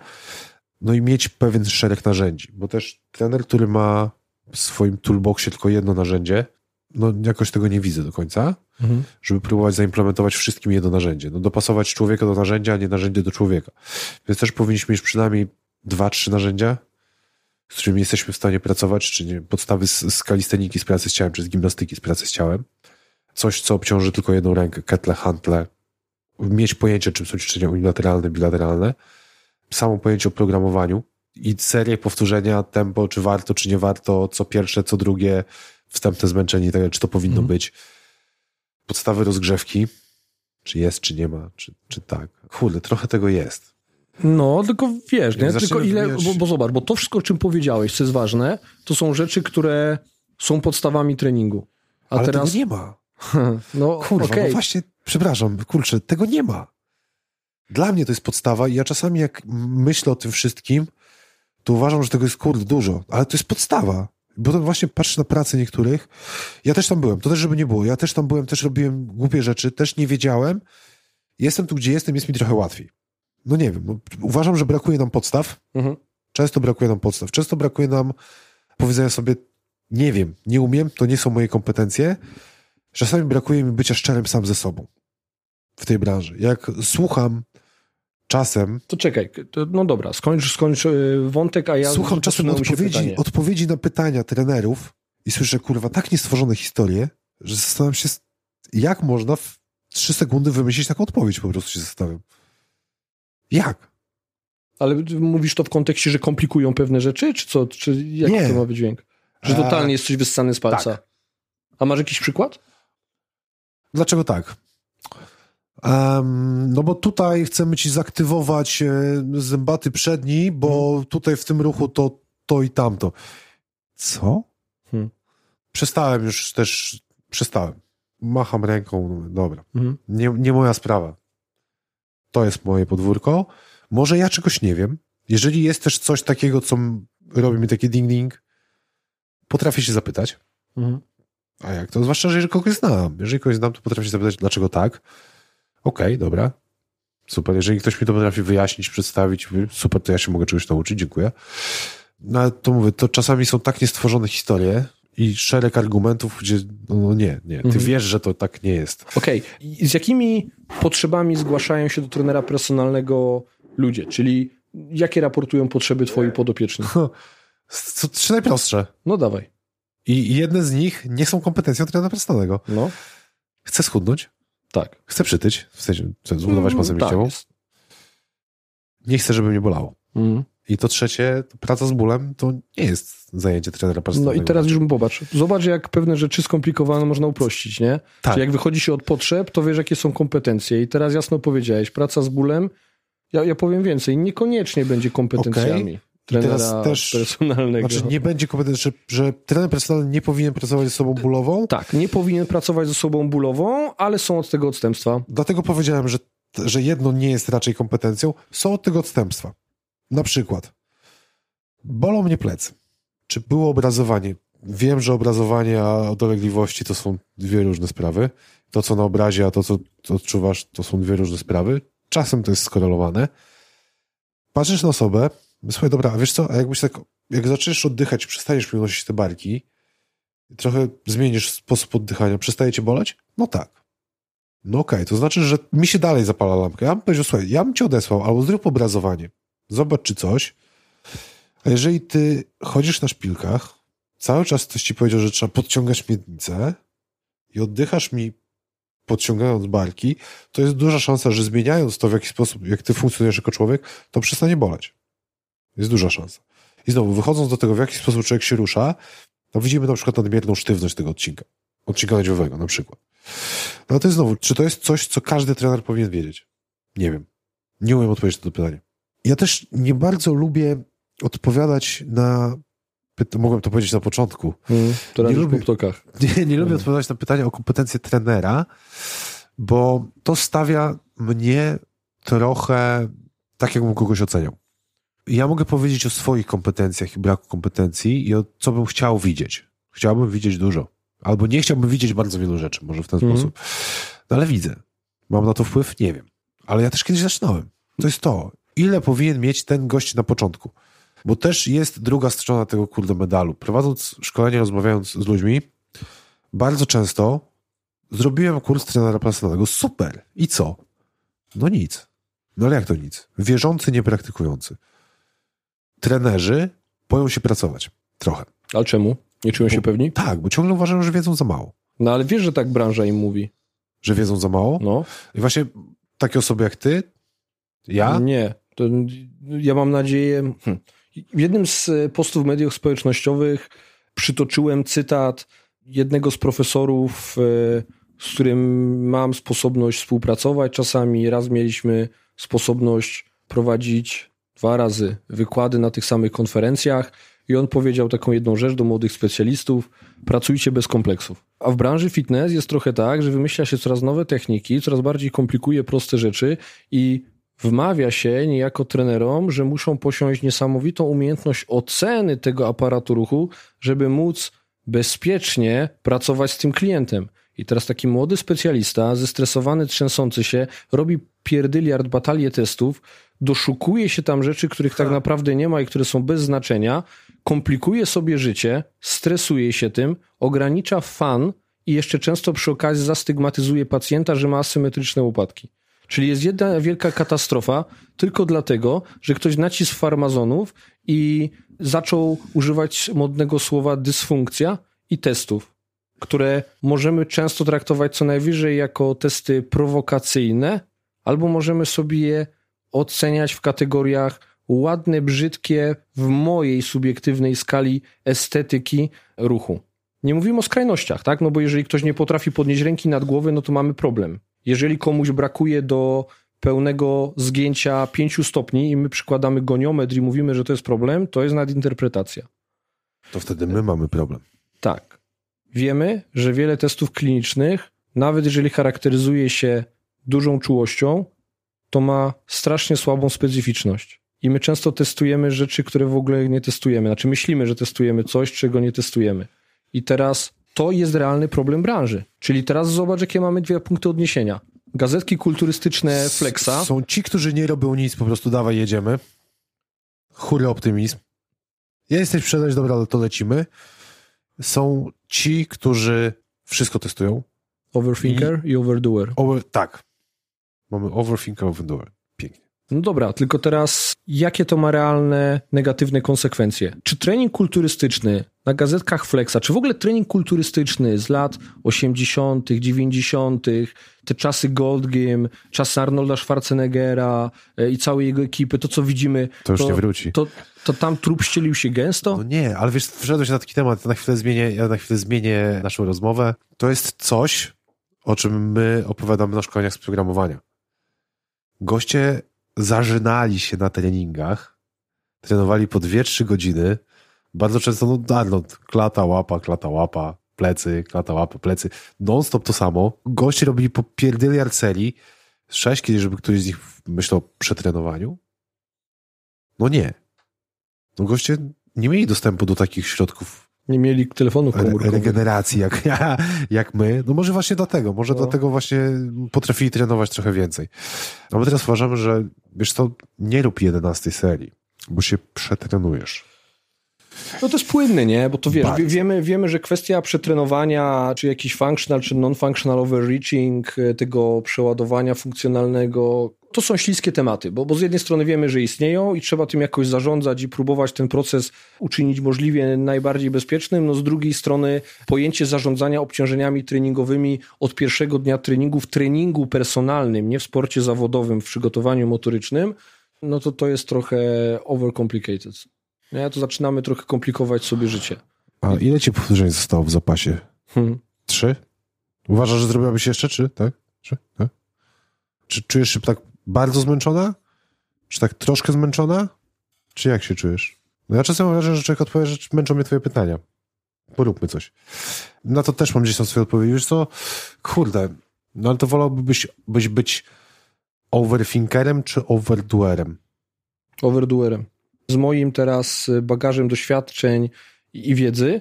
no i mieć pewien szereg narzędzi, bo też trener, który ma w swoim toolboxie tylko jedno narzędzie, no jakoś tego nie widzę do końca, mhm. żeby próbować zaimplementować wszystkim jedno narzędzie. No dopasować człowieka do narzędzia, a nie narzędzie do człowieka. Więc też powinniśmy mieć przynajmniej dwa, trzy narzędzia, z którymi jesteśmy w stanie pracować, czy nie, podstawy z, z kalisteniki, z pracy z ciałem, czy z gimnastyki, z pracy z ciałem. Coś, co obciąży tylko jedną rękę, ketle, hantle, mieć pojęcie, czym są ćwiczenia unilateralne, bilateralne, samo pojęcie o programowaniu i serię powtórzenia, tempo, czy warto, czy nie warto, co pierwsze, co drugie, wstępne zmęczenie, tak, czy to powinno mm. być. Podstawy rozgrzewki, czy jest, czy nie ma, czy, czy tak. Kurde, trochę tego jest. No, tylko wiesz, nie? Tylko ile, bo, bo zobacz, bo to wszystko, o czym powiedziałeś, co jest ważne, to są rzeczy, które są podstawami treningu. A Ale teraz... tego nie ma. no, Kurwa, okay. no właśnie, przepraszam, kurczę, tego nie ma. Dla mnie to jest podstawa i ja czasami jak myślę o tym wszystkim, to uważam, że tego jest kurde dużo, ale to jest podstawa. Bo to właśnie patrzę na pracę niektórych. Ja też tam byłem, to też żeby nie było. Ja też tam byłem, też robiłem głupie rzeczy, też nie wiedziałem. Jestem tu, gdzie jestem, jest mi trochę łatwiej. No nie wiem, uważam, że brakuje nam podstaw. Mhm. Często brakuje nam podstaw. Często brakuje nam powiedzenia sobie, nie wiem, nie umiem, to nie są moje kompetencje. Czasami brakuje mi bycia szczerym sam ze sobą w tej branży. Jak słucham czasem. To czekaj, to, no dobra, skończ, skończ y, wątek, a ja. Słucham czasem odpowiedzi, odpowiedzi na pytania trenerów i słyszę, kurwa, tak niestworzone historie, że zastanawiam się, jak można w trzy sekundy wymyślić taką odpowiedź, po prostu się zastanawiam. Jak? Ale mówisz to w kontekście, że komplikują pewne rzeczy, czy co? Czy jaki Nie. to ma wydźwięk? Że totalnie jesteś wyssany z palca. Tak. A masz jakiś przykład? Dlaczego tak? Um, no bo tutaj chcemy ci zaktywować e, zębaty przedni, bo hmm. tutaj w tym ruchu to, to i tamto. Co? Hmm. Przestałem już też, przestałem. Macham ręką, dobra. Hmm. Nie, nie moja sprawa. To jest moje podwórko. Może ja czegoś nie wiem. Jeżeli jest też coś takiego, co robi mi taki ding-ding, potrafię się zapytać. Mhm. A jak to? Zwłaszcza, że jeżeli kogoś znam. Jeżeli kogoś znam, to potrafię się zapytać, dlaczego tak. Okej, okay, dobra. Super. Jeżeli ktoś mi to potrafi wyjaśnić, przedstawić, super, to ja się mogę czegoś nauczyć, dziękuję. No ale to mówię, to czasami są tak niestworzone historie i szereg argumentów, gdzie no, no nie, nie. Ty mhm. wiesz, że to tak nie jest. Okej. Okay. Z jakimi potrzebami zgłaszają się do trenera personalnego ludzie? Czyli jakie raportują potrzeby twoi podopieczni? Co, trzy najprostsze. No dawaj. I jedne z nich nie są kompetencją trenera personalnego. No. Chcę schudnąć. Tak. Chcę przytyć, w sensie chcę zbudować masę mm, mięśniową. Tak nie chcę, żeby mnie bolało. Mm. I to trzecie, praca z bólem to nie jest zajęcie trenera personalnego. No i teraz już popatrz. Zobacz, jak pewne rzeczy skomplikowane można uprościć, nie? Tak. Czyli jak wychodzi się od potrzeb, to wiesz, jakie są kompetencje. I teraz jasno powiedziałeś, praca z bólem, ja, ja powiem więcej, niekoniecznie będzie kompetencjami. Okay trenera teraz też, personalnego. Znaczy nie będzie kompetencji, że, że trener personalny nie powinien pracować ze sobą bólową? Tak, nie powinien pracować ze sobą bólową, ale są od tego odstępstwa. Dlatego powiedziałem, że, że jedno nie jest raczej kompetencją, są od tego odstępstwa. Na przykład bolą mnie plecy. Czy było obrazowanie? Wiem, że obrazowanie a dolegliwości to są dwie różne sprawy. To, co na obrazie, a to, co odczuwasz, to są dwie różne sprawy. Czasem to jest skorelowane. Patrzysz na osobę, Słuchaj, dobra, a wiesz co, a jakbyś tak, jak zaczniesz oddychać, przestaniesz mi nosić te barki, trochę zmienisz sposób oddychania, przestaje cię boleć? No tak. No okej, okay, to znaczy, że mi się dalej zapala lampka. Ja bym powiedział, słuchaj, ja bym cię odesłał, albo zrób obrazowanie. Zobacz, czy coś. A jeżeli ty chodzisz na szpilkach, cały czas ktoś ci powiedział, że trzeba podciągać miednicę i oddychasz mi podciągając barki, to jest duża szansa, że zmieniając to, w jaki sposób, jak ty funkcjonujesz jako człowiek, to przestanie boleć. Jest duża szansa. I znowu, wychodząc do tego, w jaki sposób człowiek się rusza, to widzimy na przykład nadmierną sztywność tego odcinka. Odcinka nadziowego na przykład. No to jest znowu, czy to jest coś, co każdy trener powinien wiedzieć? Nie wiem. Nie umiem odpowiedzieć na to pytanie. Ja też nie bardzo lubię odpowiadać na mogłem to powiedzieć na początku. Mm, to nie lubię. Nie, nie lubię mm. odpowiadać na pytania o kompetencje trenera, bo to stawia mnie trochę tak, jakbym kogoś oceniał ja mogę powiedzieć o swoich kompetencjach i braku kompetencji i o co bym chciał widzieć. Chciałbym widzieć dużo. Albo nie chciałbym widzieć bardzo wielu rzeczy, może w ten mm. sposób. No ale widzę. Mam na to wpływ? Nie wiem. Ale ja też kiedyś zaczynałem. To jest to. Ile powinien mieć ten gość na początku? Bo też jest druga strona tego kurde medalu. Prowadząc szkolenie, rozmawiając z ludźmi, bardzo często zrobiłem kurs trenera personalnego. Super. I co? No nic. No ale jak to nic? Wierzący, niepraktykujący trenerzy boją się pracować. Trochę. Ale czemu? Nie czują się bo, pewni? Tak, bo ciągle uważają, że wiedzą za mało. No ale wiesz, że tak branża im mówi. Że wiedzą za mało? No. I właśnie takie osoby jak ty, ja? Nie. To ja mam nadzieję... Hm. W jednym z postów w mediach społecznościowych przytoczyłem cytat jednego z profesorów, e, z którym mam sposobność współpracować. Czasami raz mieliśmy sposobność prowadzić dwa razy wykłady na tych samych konferencjach i on powiedział taką jedną rzecz do młodych specjalistów: pracujcie bez kompleksów. A w branży fitness jest trochę tak, że wymyśla się coraz nowe techniki, coraz bardziej komplikuje proste rzeczy i wmawia się niejako trenerom, że muszą posiąść niesamowitą umiejętność oceny tego aparatu ruchu, żeby móc bezpiecznie pracować z tym klientem. I teraz taki młody specjalista, zestresowany, trzęsący się, robi pierdyliard batalię testów, doszukuje się tam rzeczy, których tak naprawdę nie ma i które są bez znaczenia, komplikuje sobie życie, stresuje się tym, ogranicza fan i jeszcze często przy okazji zastygmatyzuje pacjenta, że ma asymetryczne upadki. Czyli jest jedna wielka katastrofa tylko dlatego, że ktoś nacisł farmazonów i zaczął używać modnego słowa dysfunkcja i testów, które możemy często traktować co najwyżej jako testy prowokacyjne, albo możemy sobie je oceniać w kategoriach ładne, brzydkie w mojej subiektywnej skali estetyki ruchu. Nie mówimy o skrajnościach, tak? No bo jeżeli ktoś nie potrafi podnieść ręki nad głowę, no to mamy problem. Jeżeli komuś brakuje do pełnego zgięcia 5 stopni i my przykładamy goniometr i mówimy, że to jest problem, to jest nadinterpretacja. To wtedy my mamy problem. Tak. Wiemy, że wiele testów klinicznych, nawet jeżeli charakteryzuje się dużą czułością, to ma strasznie słabą specyficzność. I my często testujemy rzeczy, które w ogóle nie testujemy. Znaczy myślimy, że testujemy coś, czego nie testujemy. I teraz to jest realny problem branży. Czyli teraz zobacz, jakie mamy dwie punkty odniesienia. Gazetki kulturystyczne Flexa. Są ci, którzy nie robią nic, po prostu dawaj, jedziemy. Chury optymizm. Jesteś sprzedać, dobra, to lecimy. Są ci, którzy wszystko testują. Overthinker i, i overdoer. Over, tak. Mamy overthinker, overdoer. Pięknie. No dobra, tylko teraz jakie to ma realne negatywne konsekwencje? Czy trening kulturystyczny na gazetkach Flexa, czy w ogóle trening kulturystyczny z lat 80., 90., te czasy Gold Game, czasy Arnolda Schwarzeneggera e, i całej jego ekipy, to co widzimy. To już to, nie wróci. To, to tam trup ścielił się gęsto? No nie, ale wiesz, wszedłeś na taki temat, na chwilę zmienię, ja na chwilę zmienię naszą rozmowę. To jest coś, o czym my opowiadamy na szkoleniach z programowania. Goście zażynali się na treningach, trenowali po 2-3 godziny, bardzo często, no Arnold, klata, łapa, klata, łapa, plecy, klata, łapa, plecy, non-stop to samo. Goście robili po pierdyliard serii, sześć żeby któryś z nich myślał o przetrenowaniu? No nie. No goście nie mieli dostępu do takich środków nie mieli telefonów komórkowych. Regeneracji, jak, jak my. No może właśnie dlatego, może no. dlatego właśnie potrafili trenować trochę więcej. A my teraz uważamy, że wiesz co, nie rób 11 serii, bo się przetrenujesz. No to jest płynne, nie? Bo to wiesz, wiemy, wiemy, że kwestia przetrenowania, czy jakiś functional, czy non-functional overreaching, e, tego przeładowania funkcjonalnego, to są śliskie tematy, bo, bo z jednej strony wiemy, że istnieją i trzeba tym jakoś zarządzać i próbować ten proces uczynić możliwie najbardziej bezpiecznym. No z drugiej strony pojęcie zarządzania obciążeniami treningowymi od pierwszego dnia treningu w treningu personalnym, nie w sporcie zawodowym, w przygotowaniu motorycznym, no to to jest trochę overcomplicated. Nie? To zaczynamy trochę komplikować sobie życie. A ile ci powtórzeń zostało w zapasie? Hmm. Trzy? Uważasz, że zrobiłabyś jeszcze trzy? Tak? Trzy? Tak? Czy czujesz się tak bardzo zmęczona? Czy tak troszkę zmęczona? Czy jak się czujesz? No ja czasem uważam, że człowiek odpowie, że męczą mnie twoje pytania. Poróbmy coś. Na to też mam gdzieś tam swoje odpowiedzi. Wiesz co? Kurde, no ale to wolałbyś być, być overthinkerem czy overdoerem? Overdoerem z moim teraz bagażem doświadczeń i wiedzy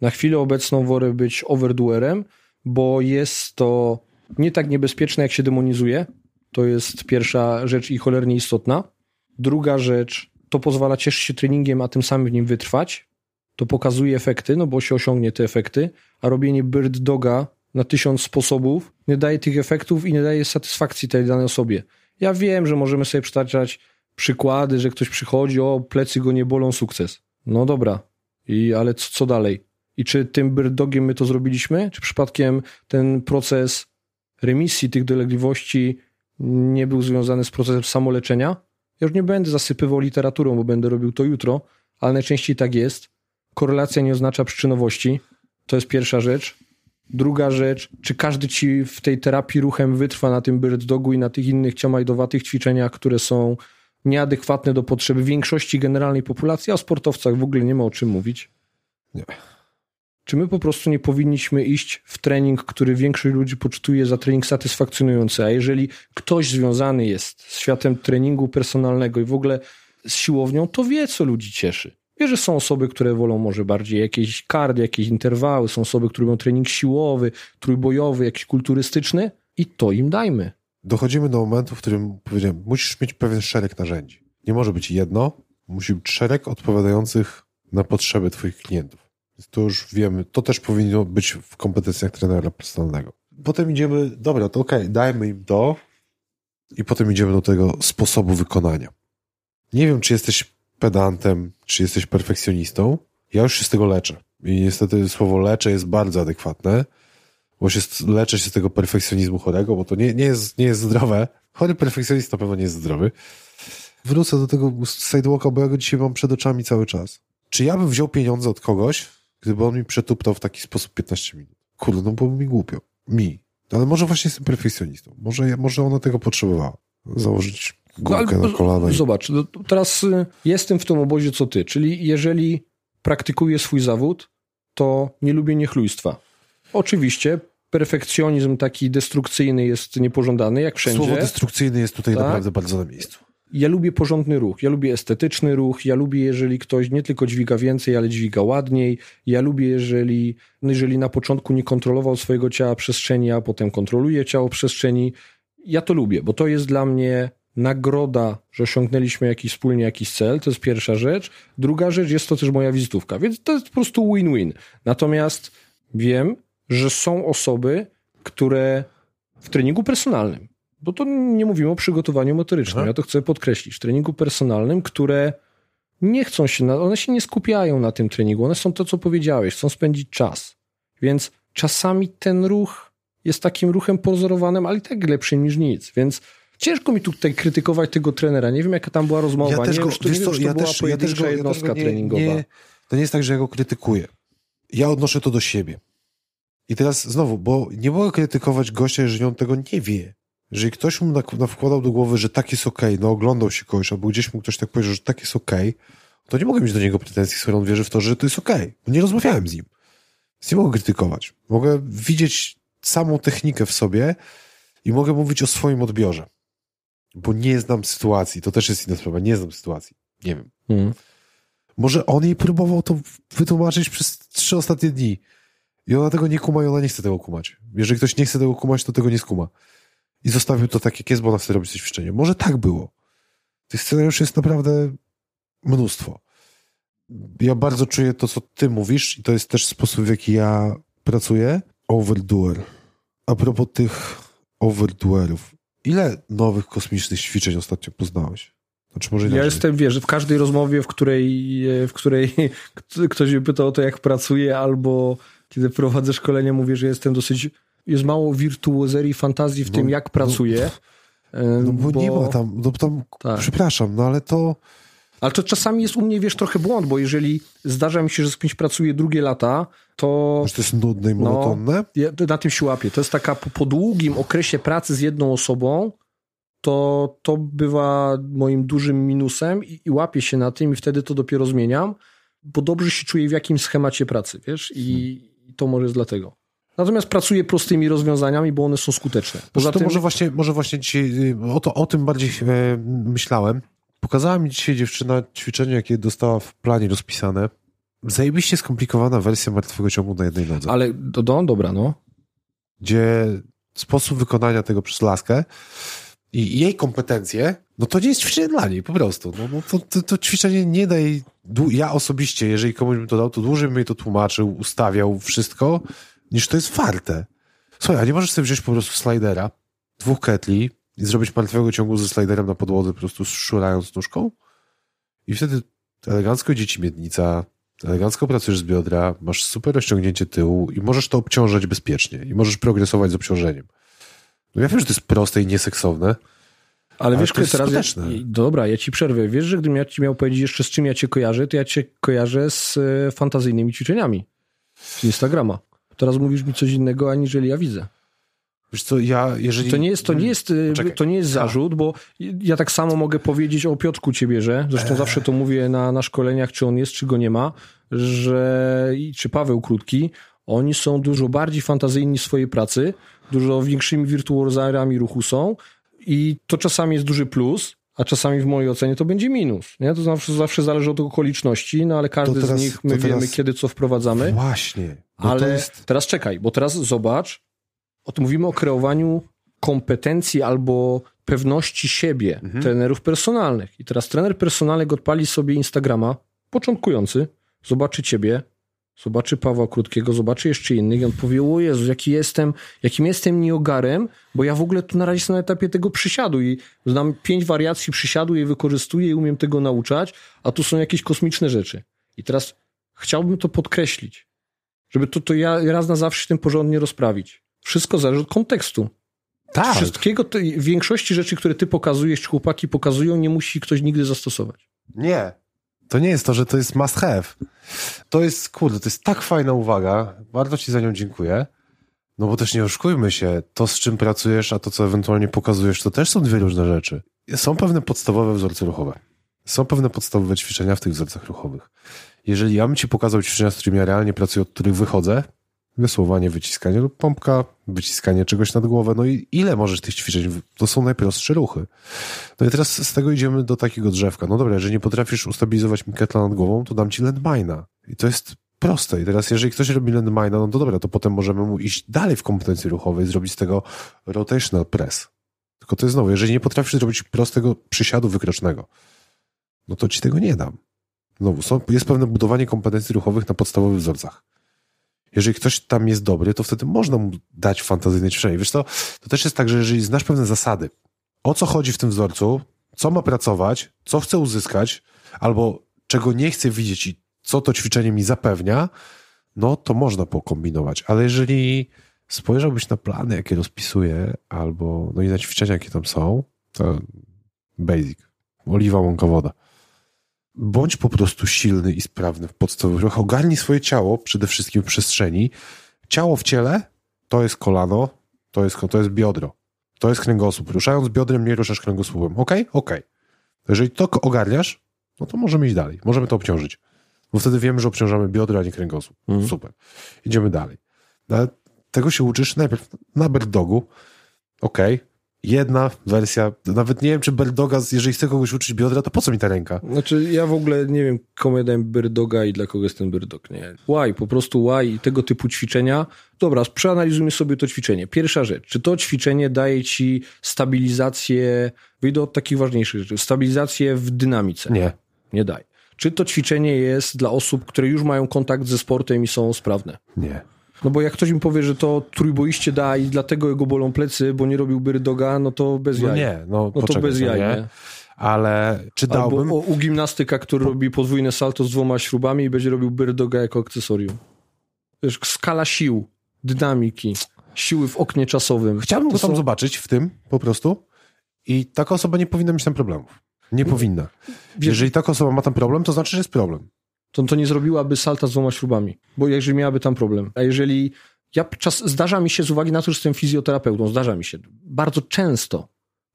na chwilę obecną wolę być overdoerem, bo jest to nie tak niebezpieczne, jak się demonizuje. To jest pierwsza rzecz i cholernie istotna. Druga rzecz, to pozwala cieszyć się treningiem, a tym samym w nim wytrwać. To pokazuje efekty, no bo się osiągnie te efekty, a robienie bird doga na tysiąc sposobów nie daje tych efektów i nie daje satysfakcji tej danej osobie. Ja wiem, że możemy sobie przytaczać przykłady, że ktoś przychodzi, o, plecy go nie bolą, sukces. No dobra, I, ale co, co dalej? I czy tym birdogiem my to zrobiliśmy? Czy przypadkiem ten proces remisji tych dolegliwości nie był związany z procesem samoleczenia? Ja już nie będę zasypywał literaturą, bo będę robił to jutro, ale najczęściej tak jest. Korelacja nie oznacza przyczynowości. To jest pierwsza rzecz. Druga rzecz, czy każdy ci w tej terapii ruchem wytrwa na tym bird dogu i na tych innych ciamajdowatych ćwiczeniach, które są nieadekwatne do potrzeb większości generalnej populacji, a o sportowcach w ogóle nie ma o czym mówić? Nie. Czy my po prostu nie powinniśmy iść w trening, który większość ludzi poczytuje za trening satysfakcjonujący? A jeżeli ktoś związany jest z światem treningu personalnego i w ogóle z siłownią, to wie, co ludzi cieszy. Wie, że są osoby, które wolą może bardziej jakieś kardy, jakieś interwały, są osoby, które lubią trening siłowy, trójbojowy, jakiś kulturystyczny i to im dajmy. dochodzimy do momentu, w którym powiedziałem, musisz mieć pewien szereg narzędzi. Nie może być jedno, musi być szereg odpowiadających na potrzeby twoich klientów. To już wiemy, to też powinno być w kompetencjach trenera personalnego. Potem idziemy, dobra, to okej, okay, dajmy im to i potem idziemy do tego sposobu wykonania. Nie wiem, czy jesteś pedantem, czy jesteś perfekcjonistą. Ja już się z tego leczę. I niestety słowo leczę jest bardzo adekwatne, bo się leczę się z tego perfekcjonizmu chorego, bo to nie, nie, jest, nie jest zdrowe. Chory perfekcjonista na pewno nie jest zdrowy. Wrócę do tego sidewalka, bo ja go dzisiaj mam przed oczami cały czas. Czy ja bym wziął pieniądze od kogoś, gdyby on mi przetuptał w taki sposób 15 minut? Kurde, no byłoby mi głupio. Mi. Ale może właśnie jestem perfekcjonistą. Może, może ona tego potrzebowała. Założyć gumkę no, na kolana. I... Zobacz, no, teraz y, jestem w tym obozie co ty, czyli jeżeli praktykuję swój zawód, to nie lubię niechlujstwa. Oczywiście perfekcjonizm taki destrukcyjny jest niepożądany, jak wszędzie. Słowo destrukcyjny jest tutaj tak? naprawdę bardzo na miejscu. Ja lubię porządny ruch, ja lubię estetyczny ruch, ja lubię, jeżeli ktoś nie tylko dźwiga więcej, ale dźwiga ładniej. Ja lubię, jeżeli, no jeżeli na początku nie kontrolował swojego ciała przestrzeni, a potem kontroluje ciało przestrzeni. Ja to lubię, bo to jest dla mnie nagroda, że osiągnęliśmy jakiś wspólnie jakiś cel, to jest pierwsza rzecz. Druga rzecz jest to też moja wizytówka, więc to jest po prostu win-win. Natomiast wiem, że są osoby, które w treningu personalnym, bo to nie mówimy o przygotowaniu motorycznym, Aha. ja to chcę podkreślić, w treningu personalnym, które nie chcą się, na, one się nie skupiają na tym treningu, one są to, co powiedziałeś, chcą spędzić czas. Więc czasami ten ruch jest takim ruchem pozorowanym, ale i tak lepszym niż nic. Więc ciężko mi tutaj krytykować tego trenera. Nie wiem, jaka tam była rozmowa. Ja też nie go, wiem, czy to, nie wiem, czy to ja była też, ja też go, jednostka ja nie, treningowa. Nie, to nie jest tak, że ja go krytykuję. Ja odnoszę to do siebie. I teraz znowu, bo nie mogę krytykować gościa, jeżeli on tego nie wie. Jeżeli ktoś mu wkładał do głowy, że tak jest okej, okay, no oglądał się kogoś, albo gdzieś mu ktoś tak powiedział, że tak jest okej, okay, to nie mogę mieć do niego pretensji, skoro on wierzy w to, że to jest okej. Okay. Nie rozmawiałem z nim. Więc nie mogę krytykować. Mogę widzieć samą technikę w sobie i mogę mówić o swoim odbiorze. Bo nie znam sytuacji. To też jest inna sprawa. Nie znam sytuacji. Nie wiem. Hmm. Może on jej próbował to wytłumaczyć przez trzy ostatnie dni. I ona tego nie kuma i ona nie chce tego kumać. Jeżeli ktoś nie chce tego kumać, to tego nie skuma. I zostawił to tak, jak jest, bo ona chce robić coś ćwiczenie. Może tak było. Tych scenariuszy jest naprawdę mnóstwo. Ja bardzo czuję to, co ty mówisz i to jest też sposób, w jaki ja pracuję. Overdoer. A propos tych overdoerów. Ile nowych kosmicznych ćwiczeń ostatnio poznałeś? Znaczy może ja jestem, wiesz, w każdej rozmowie, w której, w której ktoś mnie pyta o to, jak pracuję, albo kiedy prowadzę szkolenie, mówię, że jestem dosyć. Jest mało wirtuozerii, fantazji w no, tym, jak no, pracuję. No, bo, bo, nie ma tam, no, tam tak. przepraszam, no ale to. Ale to czasami jest u mnie, wiesz, trochę błąd, bo jeżeli zdarza mi się, że z kimś pracuję drugie lata, to... Że to jest nudne i no, monotonne? No, ja na tym się łapię. To jest taka po, po długim okresie pracy z jedną osobą, to, to bywa moim dużym minusem i, i łapię się na tym i wtedy to dopiero zmieniam, bo dobrze się czuję w jakimś schemacie pracy, wiesz, i, hmm. to może jest dlatego. Natomiast pracuję prostymi rozwiązaniami, bo one są skuteczne. Poza to tym... może właśnie, może właśnie dzisiaj y, o, to, o tym bardziej e, myślałem. Pokazała mi dzisiaj dziewczyna ćwiczenie, jakie dostała w planie rozpisane. Zajebiście skomplikowana wersja martwego ciągu na jednej nodze. Ale, do, do, dobra, no. Gdzie sposób wykonania tego przez laskę i jej kompetencje, no to nie jest ćwiczenie dla niej, po prostu. No, no to, to, to, ćwiczenie nie daj. Ja osobiście, jeżeli komuś bym to dał, to dłużej bym jej to tłumaczył, ustawiał wszystko, niż to jest warte. Słuchaj, a nie możesz sobie wziąć po prostu slidera, dwóch ketli i zrobić martwego ciągu ze sliderem na podłodze, po prostu szurając nóżką? I wtedy elegancko dzieci miednica, elegancko pracujesz z biodra, masz super rozciągnięcie tyłu i możesz to obciążać bezpiecznie i możesz progresować z obciążeniem. No ja wiem, że to jest proste i nieseksowne. Ale, ale wiesz, to jest teraz. Ja, dobra, ja ci przerwę. Wiesz, że gdybym ja ci miał powiedzieć jeszcze z czym ja cię kojarzę, to ja cię kojarzę z e, fantazyjnymi ćwiczeniami z Instagrama. Teraz mówisz mi coś innego, aniżeli ja widzę. Wiesz co, ja, jeżeli... To nie jest, to nie jest, e, to nie jest zarzut, bo ja tak samo mogę powiedzieć o Piotrku Ciebierze, zresztą eee. zawsze to mówię na, na szkoleniach, czy on jest, czy go nie ma, że czy Paweł Krótki, oni są dużo bardziej fantazyjni w swojej pracy, dużo większymi wirtuozami ruchu są i to czasami jest duży plus, a czasami w mojej ocenie to będzie minus. Nie? To zawsze, zawsze zależy od okoliczności, no ale każdy teraz, z nich my wiemy, kiedy co wprowadzamy. Właśnie. Ale jest... teraz czekaj, bo teraz zobacz, o tym mówimy o kreowaniu kompetencji albo pewności siebie mhm. trenerów personalnych. I teraz trener personalny odpali sobie Instagrama, początkujący, zobaczy ciebie, zobaczy Pawła Krótkiego, zobaczy jeszcze innych i on powie, o Jezu, jaki jestem, jakim jestem niogarem, bo ja w ogóle tu na razie jestem na etapie tego przysiadu i znam pięć wariacji przysiadu i wykorzystuję i umiem tego nauczać, a tu są jakieś kosmiczne rzeczy. I teraz chciałbym to podkreślić, żeby to, to ja raz na zawsze tym porządnie rozprawić. Wszystko zależy od kontekstu. Tak. Wszystkiego, większości rzeczy, które ty pokazujesz, chłopaki pokazują, nie musi ktoś nigdy zastosować. Nie. To nie jest to, że to jest must have. To jest, kurde, to jest tak fajna uwaga. Bardzo ci za nią dziękuję. No bo też nie oszukujmy się, to z czym pracujesz, a to co ewentualnie pokazujesz, to też są dwie różne rzeczy. Są pewne podstawowe wzorce ruchowe. Są pewne podstawowe ćwiczenia w tych wzorcach ruchowych. Jeżeli ja bym ci pokazał ćwiczenia, z którymi ja realnie pracuję, od których wychodzę, Wysłowanie, wyciskanie lub pompka, wyciskanie czegoś nad głowę. No i ile możesz tych ćwiczeń? To są najprostsze ruchy. No i teraz z tego idziemy do takiego drzewka. No dobra, jeżeli nie potrafisz ustabilizować miketla nad głową, to dam ci landmina. I to jest proste. I teraz jeżeli ktoś robi landmina, no to dobra, to potem możemy mu iść dalej w kompetencji ruchowej, zrobić z tego rotational press. Tylko to jest znowu, jeżeli nie potrafisz zrobić prostego przysiadu wykrocznego, no to ci tego nie dam. Znowu, są, jest pewne budowanie kompetencji ruchowych na podstawowych wzorcach jeżeli ktoś tam jest dobry, to wtedy można mu dać fantazyjne ćwiczenie. Wiesz to, to też jest tak, że jeżeli znasz pewne zasady, o co chodzi w tym wzorcu, co ma pracować, co chce uzyskać, albo czego nie chcę widzieć i co to ćwiczenie mi zapewnia, no to można pokombinować. Ale jeżeli spojrzałbyś na plany, jakie rozpisuję, albo no i na ćwiczenia, jakie tam są, to basic. Oliwa, łąka, woda bądź po prostu silny i sprawny w podstawowych ruchach. Ogarnij swoje ciało przede wszystkim w przestrzeni. Ciało w ciele to jest kolano, to jest, to jest biodro, to jest kręgosłup. Ruszając biodrem nie ruszasz kręgosłupem. Ok? Ok. Jeżeli to ogarniasz, no to możemy iść dalej. Możemy to obciążyć. Bo wtedy wiemy, że obciążamy biodro, a nie kręgosłup. Mm. Super. Idziemy dalej. Ale tego się uczysz najpierw na bird Ok, jedna wersja, nawet nie wiem, czy Birdoga, jeżeli chcę kogoś uczyć biodra, to po co mi ta ręka? Znaczy, ja w ogóle nie wiem, komu ja dałem Birdoga i dla kogo jest ten Birdog, nie. Why, po prostu why i tego typu ćwiczenia. Dobra, przeanalizujmy sobie to ćwiczenie. Pierwsza rzecz, czy to ćwiczenie daje ci stabilizację, wyjdę od takich ważniejszych rzeczy, stabilizację w dynamice? Nie. Nie daje. Czy to ćwiczenie jest dla osób, które już mają kontakt ze sportem i są sprawne? Nie. No bo jak ktoś mi powie, że to trójboiście da i dlatego jego bolą plecy, bo nie robił Byrdoga, no to bez no jaj. Nie, no, no to bez jaj, nie? Ale czy dałbym... Albo u gimnastyka, który po... robi podwójne salto z dwoma śrubami i będzie robił Byrdoga jako akcesorium. Wiesz, skala sił, dynamiki, siły w oknie czasowym. Chciałbym to tam są... zobaczyć w tym po prostu i taka osoba nie powinna mieć tam problemów. Nie powinna. Jeżeli taka osoba ma tam problem, to znaczy, że jest problem to, to nie zrobiłaby salta z dwoma śrubami, bo jeżeli miałaby tam problem. A jeżeli ja czas, zdarza mi się z uwagi na to, że jestem fizjoterapeutą, zdarza mi się, bardzo często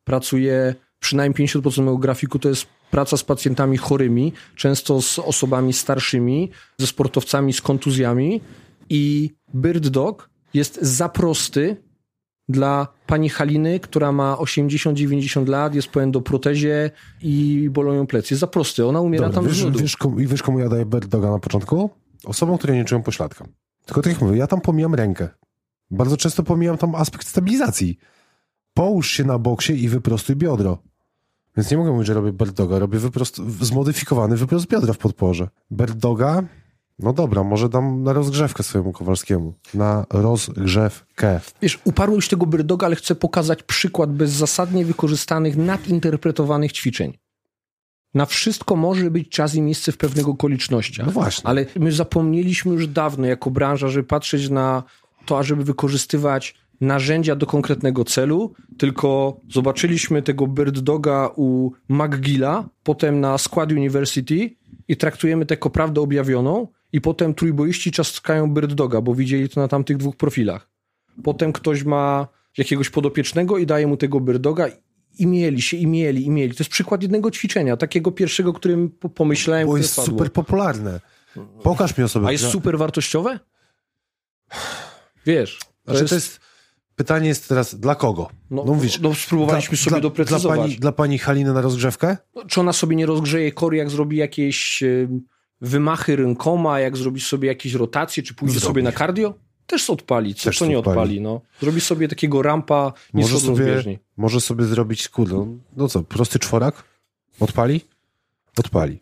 pracuję, przynajmniej 50% mojego grafiku to jest praca z pacjentami chorymi, często z osobami starszymi, ze sportowcami z kontuzjami i Bird Dog jest za prosty dla pani Haliny, która ma 80-90 lat, jest po endoprotezie i bolą ją plecy. Jest za prosty, ona umiera Dobra, tam wiesz, z wiesz, komu, wiesz, komu ja daję Berdoga na początku? Osobom, które nie czują pośladka. Tylko tak jak mówię, ja tam pomijam rękę. Bardzo często pomijam tam aspekt stabilizacji. Połóż się na boksie i wyprostuj biodro. Więc nie mogę mówić, że robię Berdoga, robię wyprost, zmodyfikowany wyprost biodra w podporze. Berdoga no dobra, może dam na rozgrzewkę swojemu Kowalskiemu. Na rozgrzewkę. Wiesz, uparłem się tego Byrdoga, ale chcę pokazać przykład bezzasadnie wykorzystanych, nadinterpretowanych ćwiczeń. Na wszystko może być czas i miejsce w pewnych okolicznościach. No właśnie. Ale my zapomnieliśmy już dawno jako branża, żeby patrzeć na to, ażeby wykorzystywać narzędzia do konkretnego celu, tylko zobaczyliśmy tego Bird Doga u McGilla, potem na Squad University i traktujemy to jako prawdę objawioną, i potem trójboiści czaskają Doga, bo widzieli to na tamtych dwóch profilach. Potem ktoś ma jakiegoś podopiecznego i daje mu tego Doga i mieli się, i mieli, i mieli. To jest przykład jednego ćwiczenia, takiego pierwszego, którym pomyślałem. Bo jest spadło. super popularne. Pokaż mi osobę. A jest super wartościowe? Wiesz. Znaczy, jest... to jest... Pytanie jest teraz, dla kogo? No, no, mówisz, no spróbowaliśmy dla, sobie dla, doprecyzować. Dla pani, dla pani Haliny na rozgrzewkę? No, czy ona sobie nie rozgrzeje kory, jak zrobi jakieś... Yy wymachy rękoma, jak zrobisz sobie jakieś rotacje, czy pójdziesz sobie na cardio? też odpali, co też nie odpali. odpali. no. Zrobi sobie takiego rampa może sobie, może sobie zrobić, kurde, no co, prosty czworak? Odpali? Odpali.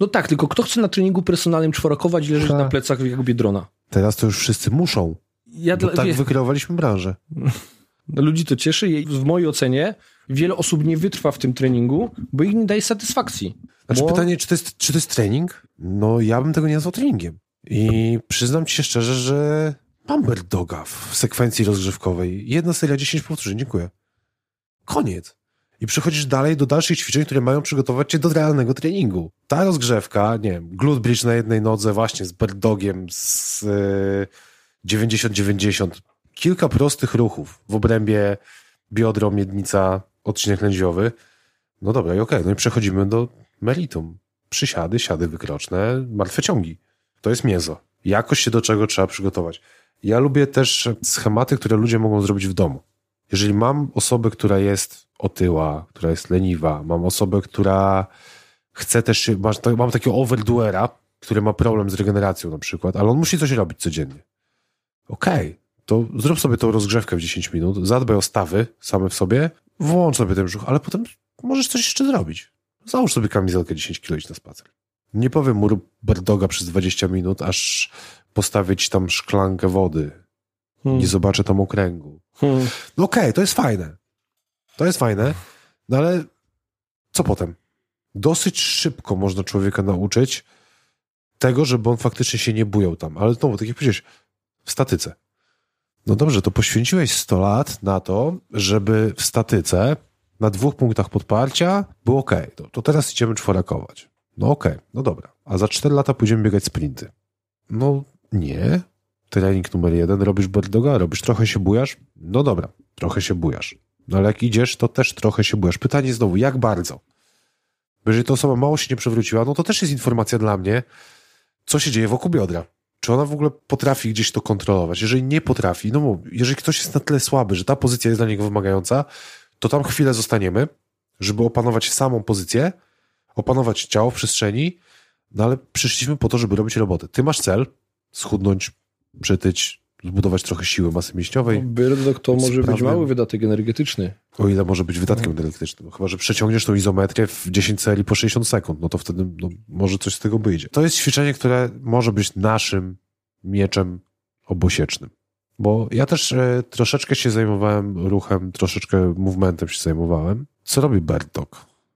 No tak, tylko kto chce na treningu personalnym czworakować i leżeć na plecach jak Biedrona? Teraz to już wszyscy muszą. Ja bo dla, tak wie... wykreowaliśmy branżę. Ludzi to cieszy i w mojej ocenie wiele osób nie wytrwa w tym treningu, bo ich nie daje satysfakcji. Znaczy bo... pytanie, czy to, jest, czy to jest trening? No ja bym tego nie nazwał treningiem. I przyznam ci się szczerze, że mam Doga w sekwencji rozgrzewkowej. Jedna seria 10 powtórzeń, dziękuję. Koniec. I przechodzisz dalej do dalszych ćwiczeń, które mają przygotować cię do realnego treningu. Ta rozgrzewka, nie wiem, glute bridge na jednej nodze właśnie z Dogiem, z 90-90, kilka prostych ruchów w obrębie biodro, miednica, odcinek lędźwiowy. No dobra, i okej, okay. no i przechodzimy do meritum. Przysiady, siady wykroczne, martwe ciągi. To jest mięso. Jakoś się do czego trzeba przygotować. Ja lubię też schematy, które ludzie mogą zrobić w domu. Jeżeli mam osobę, która jest otyła, która jest leniwa, mam osobę, która chce też, mam takiego overdoera, który ma problem z regeneracją na przykład, ale on musi coś robić codziennie. Okej, okay, to zrób sobie tą rozgrzewkę w 10 minut, zadbaj o stawy same w sobie, włącz sobie ten brzuch, ale potem możesz coś jeszcze zrobić. Załóż sobie kamizelkę 10 kg na spacer. Nie powiem mu rób berdoga przez 20 minut, aż postawić tam szklankę wody. Hmm. Nie zobaczę tam okręgu. Hmm. No okej, okay, to jest fajne. To jest fajne, no ale co potem? Dosyć szybko można człowieka nauczyć tego, żeby on faktycznie się nie bujał tam. Ale znowu, tak jak powiedziałeś, w statyce. No dobrze, to poświęciłeś 100 lat na to, żeby w statyce na dwóch punktach podparcia było ok. To, to teraz idziemy czworakować. No okej, okay, no dobra. A za 4 lata pójdziemy biegać sprinty. No nie. Trening numer jeden, robisz birdoga, robisz trochę się bujasz? No dobra, trochę się bujasz. No ale jak idziesz, to też trochę się bujasz. Pytanie znowu, jak bardzo? Bo jeżeli ta osoba mało się nie przewróciła, no to też jest informacja dla mnie, co się dzieje wokół biodra. Czy ona w ogóle potrafi gdzieś to kontrolować? Jeżeli nie potrafi, no jeżeli ktoś jest na tyle słaby, że ta pozycja jest dla niego wymagająca, to tam chwilę zostaniemy, żeby opanować samą pozycję, opanować ciało w przestrzeni, no ale przyszliśmy po to, żeby robić robotę. Ty masz cel, schudnąć, przytyć, zbudować trochę siły masy mięśniowej. No, Byrdok to może być mały wydatek energetyczny. O ile może być wydatkiem no. energetycznym. Chyba, że przeciągniesz tą izometrię w 10 serii po 60 sekund, no to wtedy no, może coś z tego wyjdzie. To jest ćwiczenie, które może być naszym mieczem obosiecznym. Bo ja też e, troszeczkę się zajmowałem ruchem, troszeczkę movementem się zajmowałem. Co robi?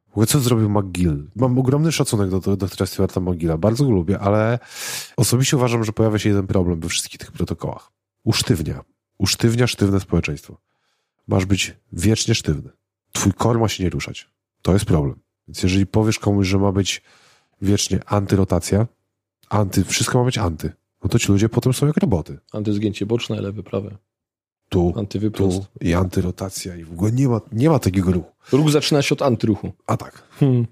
W ogóle co zrobił McGill? Mam ogromny szacunek do, do doktora Stewarta McGilla, bardzo go lubię, ale osobiście uważam, że pojawia się jeden problem we wszystkich tych protokołach. Usztywnia. Usztywnia sztywne społeczeństwo. Masz być wiecznie sztywny. Twój kor ma się nie ruszać. To jest problem. Więc jeżeli powiesz komuś, że ma być wiecznie antyrotacja, anty, wszystko ma być anty, no to ci ludzie potem są jak roboty. Antyzgięcie boczne, lewe, prawe tu, tu i antyrotacja i w ogóle nie ma, nie ma takiego ruchu. Ruch zaczyna się od antyruchu. A tak. Hmm.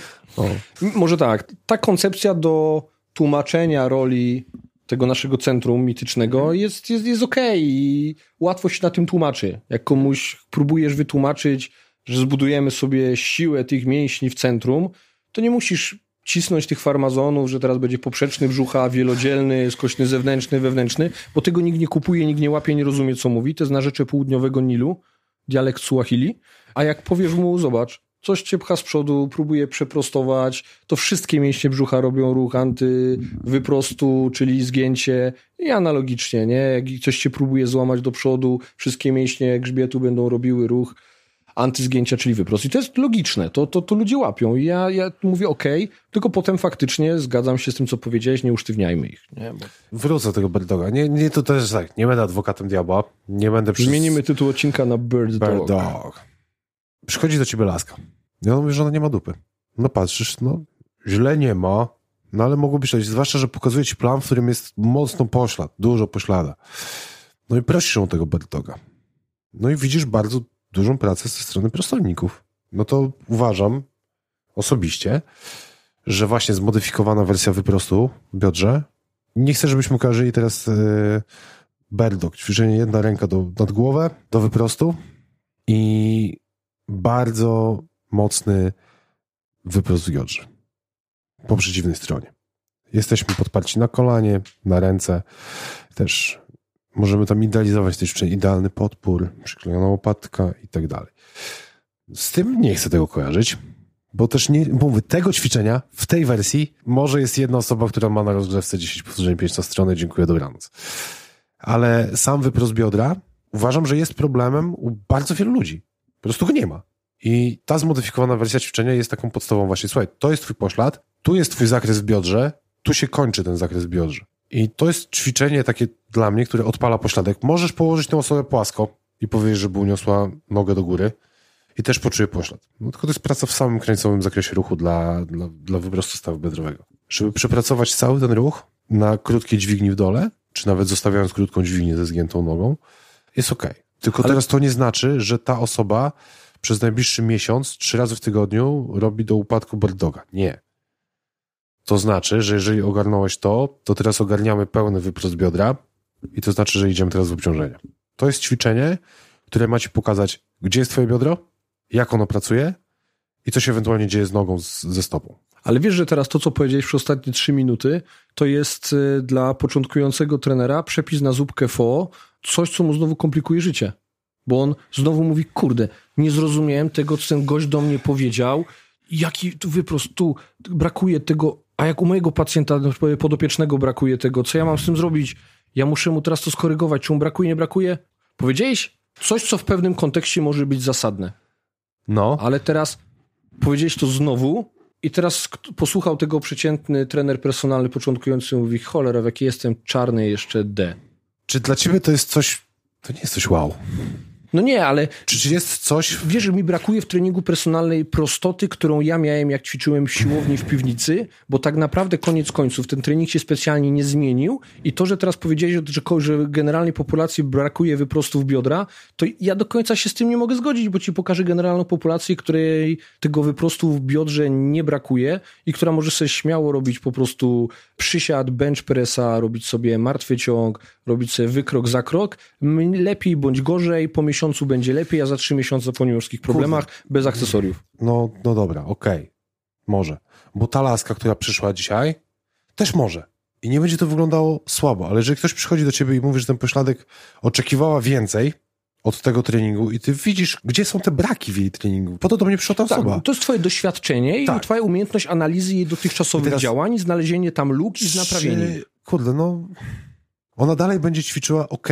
Może tak. Ta koncepcja do tłumaczenia roli tego naszego centrum mitycznego jest, jest, jest okej okay i łatwo się na tym tłumaczy. Jak komuś próbujesz wytłumaczyć, że zbudujemy sobie siłę tych mięśni w centrum, to nie musisz cisnąć tych farmazonów, że teraz będzie poprzeczny brzucha, wielodzielny, skośny zewnętrzny, wewnętrzny, bo tego nikt nie kupuje, nikt nie łapie, nie rozumie, co mówi. To jest na rzeczy południowego Nilu, dialekt Suahili. A jak powiesz mu, zobacz, coś cię pcha z przodu, próbuje przeprostować, to wszystkie mięśnie brzucha robią ruch antywyprostu, czyli zgięcie i analogicznie, nie? Jak coś cię próbuje złamać do przodu, wszystkie mięśnie grzbietu będą robiły ruch antyzgięcia, czyli wyprost. I to jest logiczne, to, to, to ludzie łapią. I ja, ja mówię ok, tylko potem faktycznie zgadzam się z tym, co powiedziałeś, nie usztywniajmy ich. Nie? Bo... Wrócę do tego Birdoga. Nie, nie, to też tak, nie będę adwokatem diabła, nie będę... Przez... Zmienimy tytuł odcinka na Bird, Bird Dog. Przychodzi do ciebie laska. I on mówi, że ona nie ma dupy. No patrzysz, no źle nie ma, no ale mogło być zwłaszcza, że pokazuje ci plan, w którym jest mocno poślad, dużo poślada. No i prosisz o tego Birdoga. No i widzisz bardzo dużą pracę ze strony prostowników. No to uważam osobiście, że właśnie zmodyfikowana wersja wyprostu w biodrze. Nie chcę, żebyśmy kojarzyli teraz yy, berdok, ćwiczenie jedna ręka do, nad głowę, do wyprostu i bardzo mocny wyprost w biodrze. Po przeciwnej stronie. Jesteśmy podparci na kolanie, na ręce. Też możemy tam idealizować też idealny podpór, przyklejona łopatka i tak dalej. Z tym nie chcę tego kojarzyć, bo też nie, bo mówię, tego ćwiczenia w tej wersji może jest jedna osoba, która ma na rozgrzewce 10 powtórzeń 5 na stronę, dziękuję, dobranoc. Ale sam wyprost biodra uważam, że jest problemem u bardzo wielu ludzi. Po prostu go nie ma. I ta zmodyfikowana wersja ćwiczenia jest taką podstawą właśnie, słuchaj, to jest twój poślad, tu jest twój zakres w biodrze, tu się kończy ten zakres w biodrze. I to jest ćwiczenie takie dla mnie, które odpala pośladek. Możesz położyć tę osobę płasko i powiedzieć, żeby uniosła nogę do góry i też poczuje poślad. No tylko to jest praca w samym krańcowym zakresie ruchu dla, dla, dla wyprostu stawu biodrowego. Żeby przepracować cały ten ruch na krótkiej dźwigni w dole, czy nawet zostawiając krótką dźwignię ze zgiętą nogą, jest ok. Tylko Ale... teraz to nie znaczy, że ta osoba przez najbliższy miesiąc, trzy razy w tygodniu robi do upadku bird Nie. To znaczy, że jeżeli ogarnąłeś to, to teraz ogarniamy pełny wyprost biodra i to znaczy, że idziemy teraz w obciążenie. To jest ćwiczenie, które ma ci pokazać, gdzie jest twoje biodro, jak ono pracuje i co się ewentualnie dzieje z nogą, z, ze stopą. Ale wiesz, że teraz to, co powiedziałeś przez ostatnie trzy minuty, to jest y, dla początkującego trenera przepis na zupkę fo, coś, co mu znowu komplikuje życie. Bo on znowu mówi, kurde, nie zrozumiałem tego, co ten gość do mnie powiedział, jaki tu wyprost, tu brakuje tego, a jak u mojego pacjenta podopiecznego brakuje tego, co ja mam z tym zrobić? Ja muszę mu teraz to skorygować, czy mu brakuje, nie brakuje? Powiedziałeś coś, co w pewnym kontekście może być zasadne. No. Ale teraz powiedziałeś to znowu i teraz posłuchał tego przeciętny trener personalny początkujący mówi, cholera, w jaki jestem czarny jeszcze D. Czy dla ciebie to jest coś, to nie jest coś wow? No nie, ale... Czy jest coś... Wiesz, że mi brakuje w treningu personalnej prostoty, którą ja miałem, jak ćwiczyłem w siłowni w piwnicy, bo tak naprawdę koniec końców ten trening się specjalnie nie zmienił i to, że teraz powiedziałeś, że, że generalnej populacji brakuje wyprostów biodra, to ja do końca się z tym nie mogę zgodzić, bo ci pokażę generalną populację, której tego wyprostu w biodrze nie brakuje i która może sobie śmiało robić po prostu przysiad, bench pressa, robić sobie martwy ciąg, robić sobie wykrok za krok, lepiej bądź gorzej, po miesiącu będzie lepiej, a za trzy miesiące po niemorskich problemach, Kurde. bez akcesoriów. No, no dobra, okej, okay. może. Bo ta laska, która przyszła dzisiaj, też może. I nie będzie to wyglądało słabo, ale jeżeli ktoś przychodzi do ciebie i mówi, że ten pośladek oczekiwała więcej, od tego treningu i ty widzisz, gdzie są te braki w jej treningu. Po to do mnie przyszła ta tak, osoba. To jest twoje doświadczenie tak. i twoja umiejętność analizy jej dotychczasowych teraz, działań, znalezienie tam luk i naprawienie. Kurde, no ona dalej będzie ćwiczyła ok.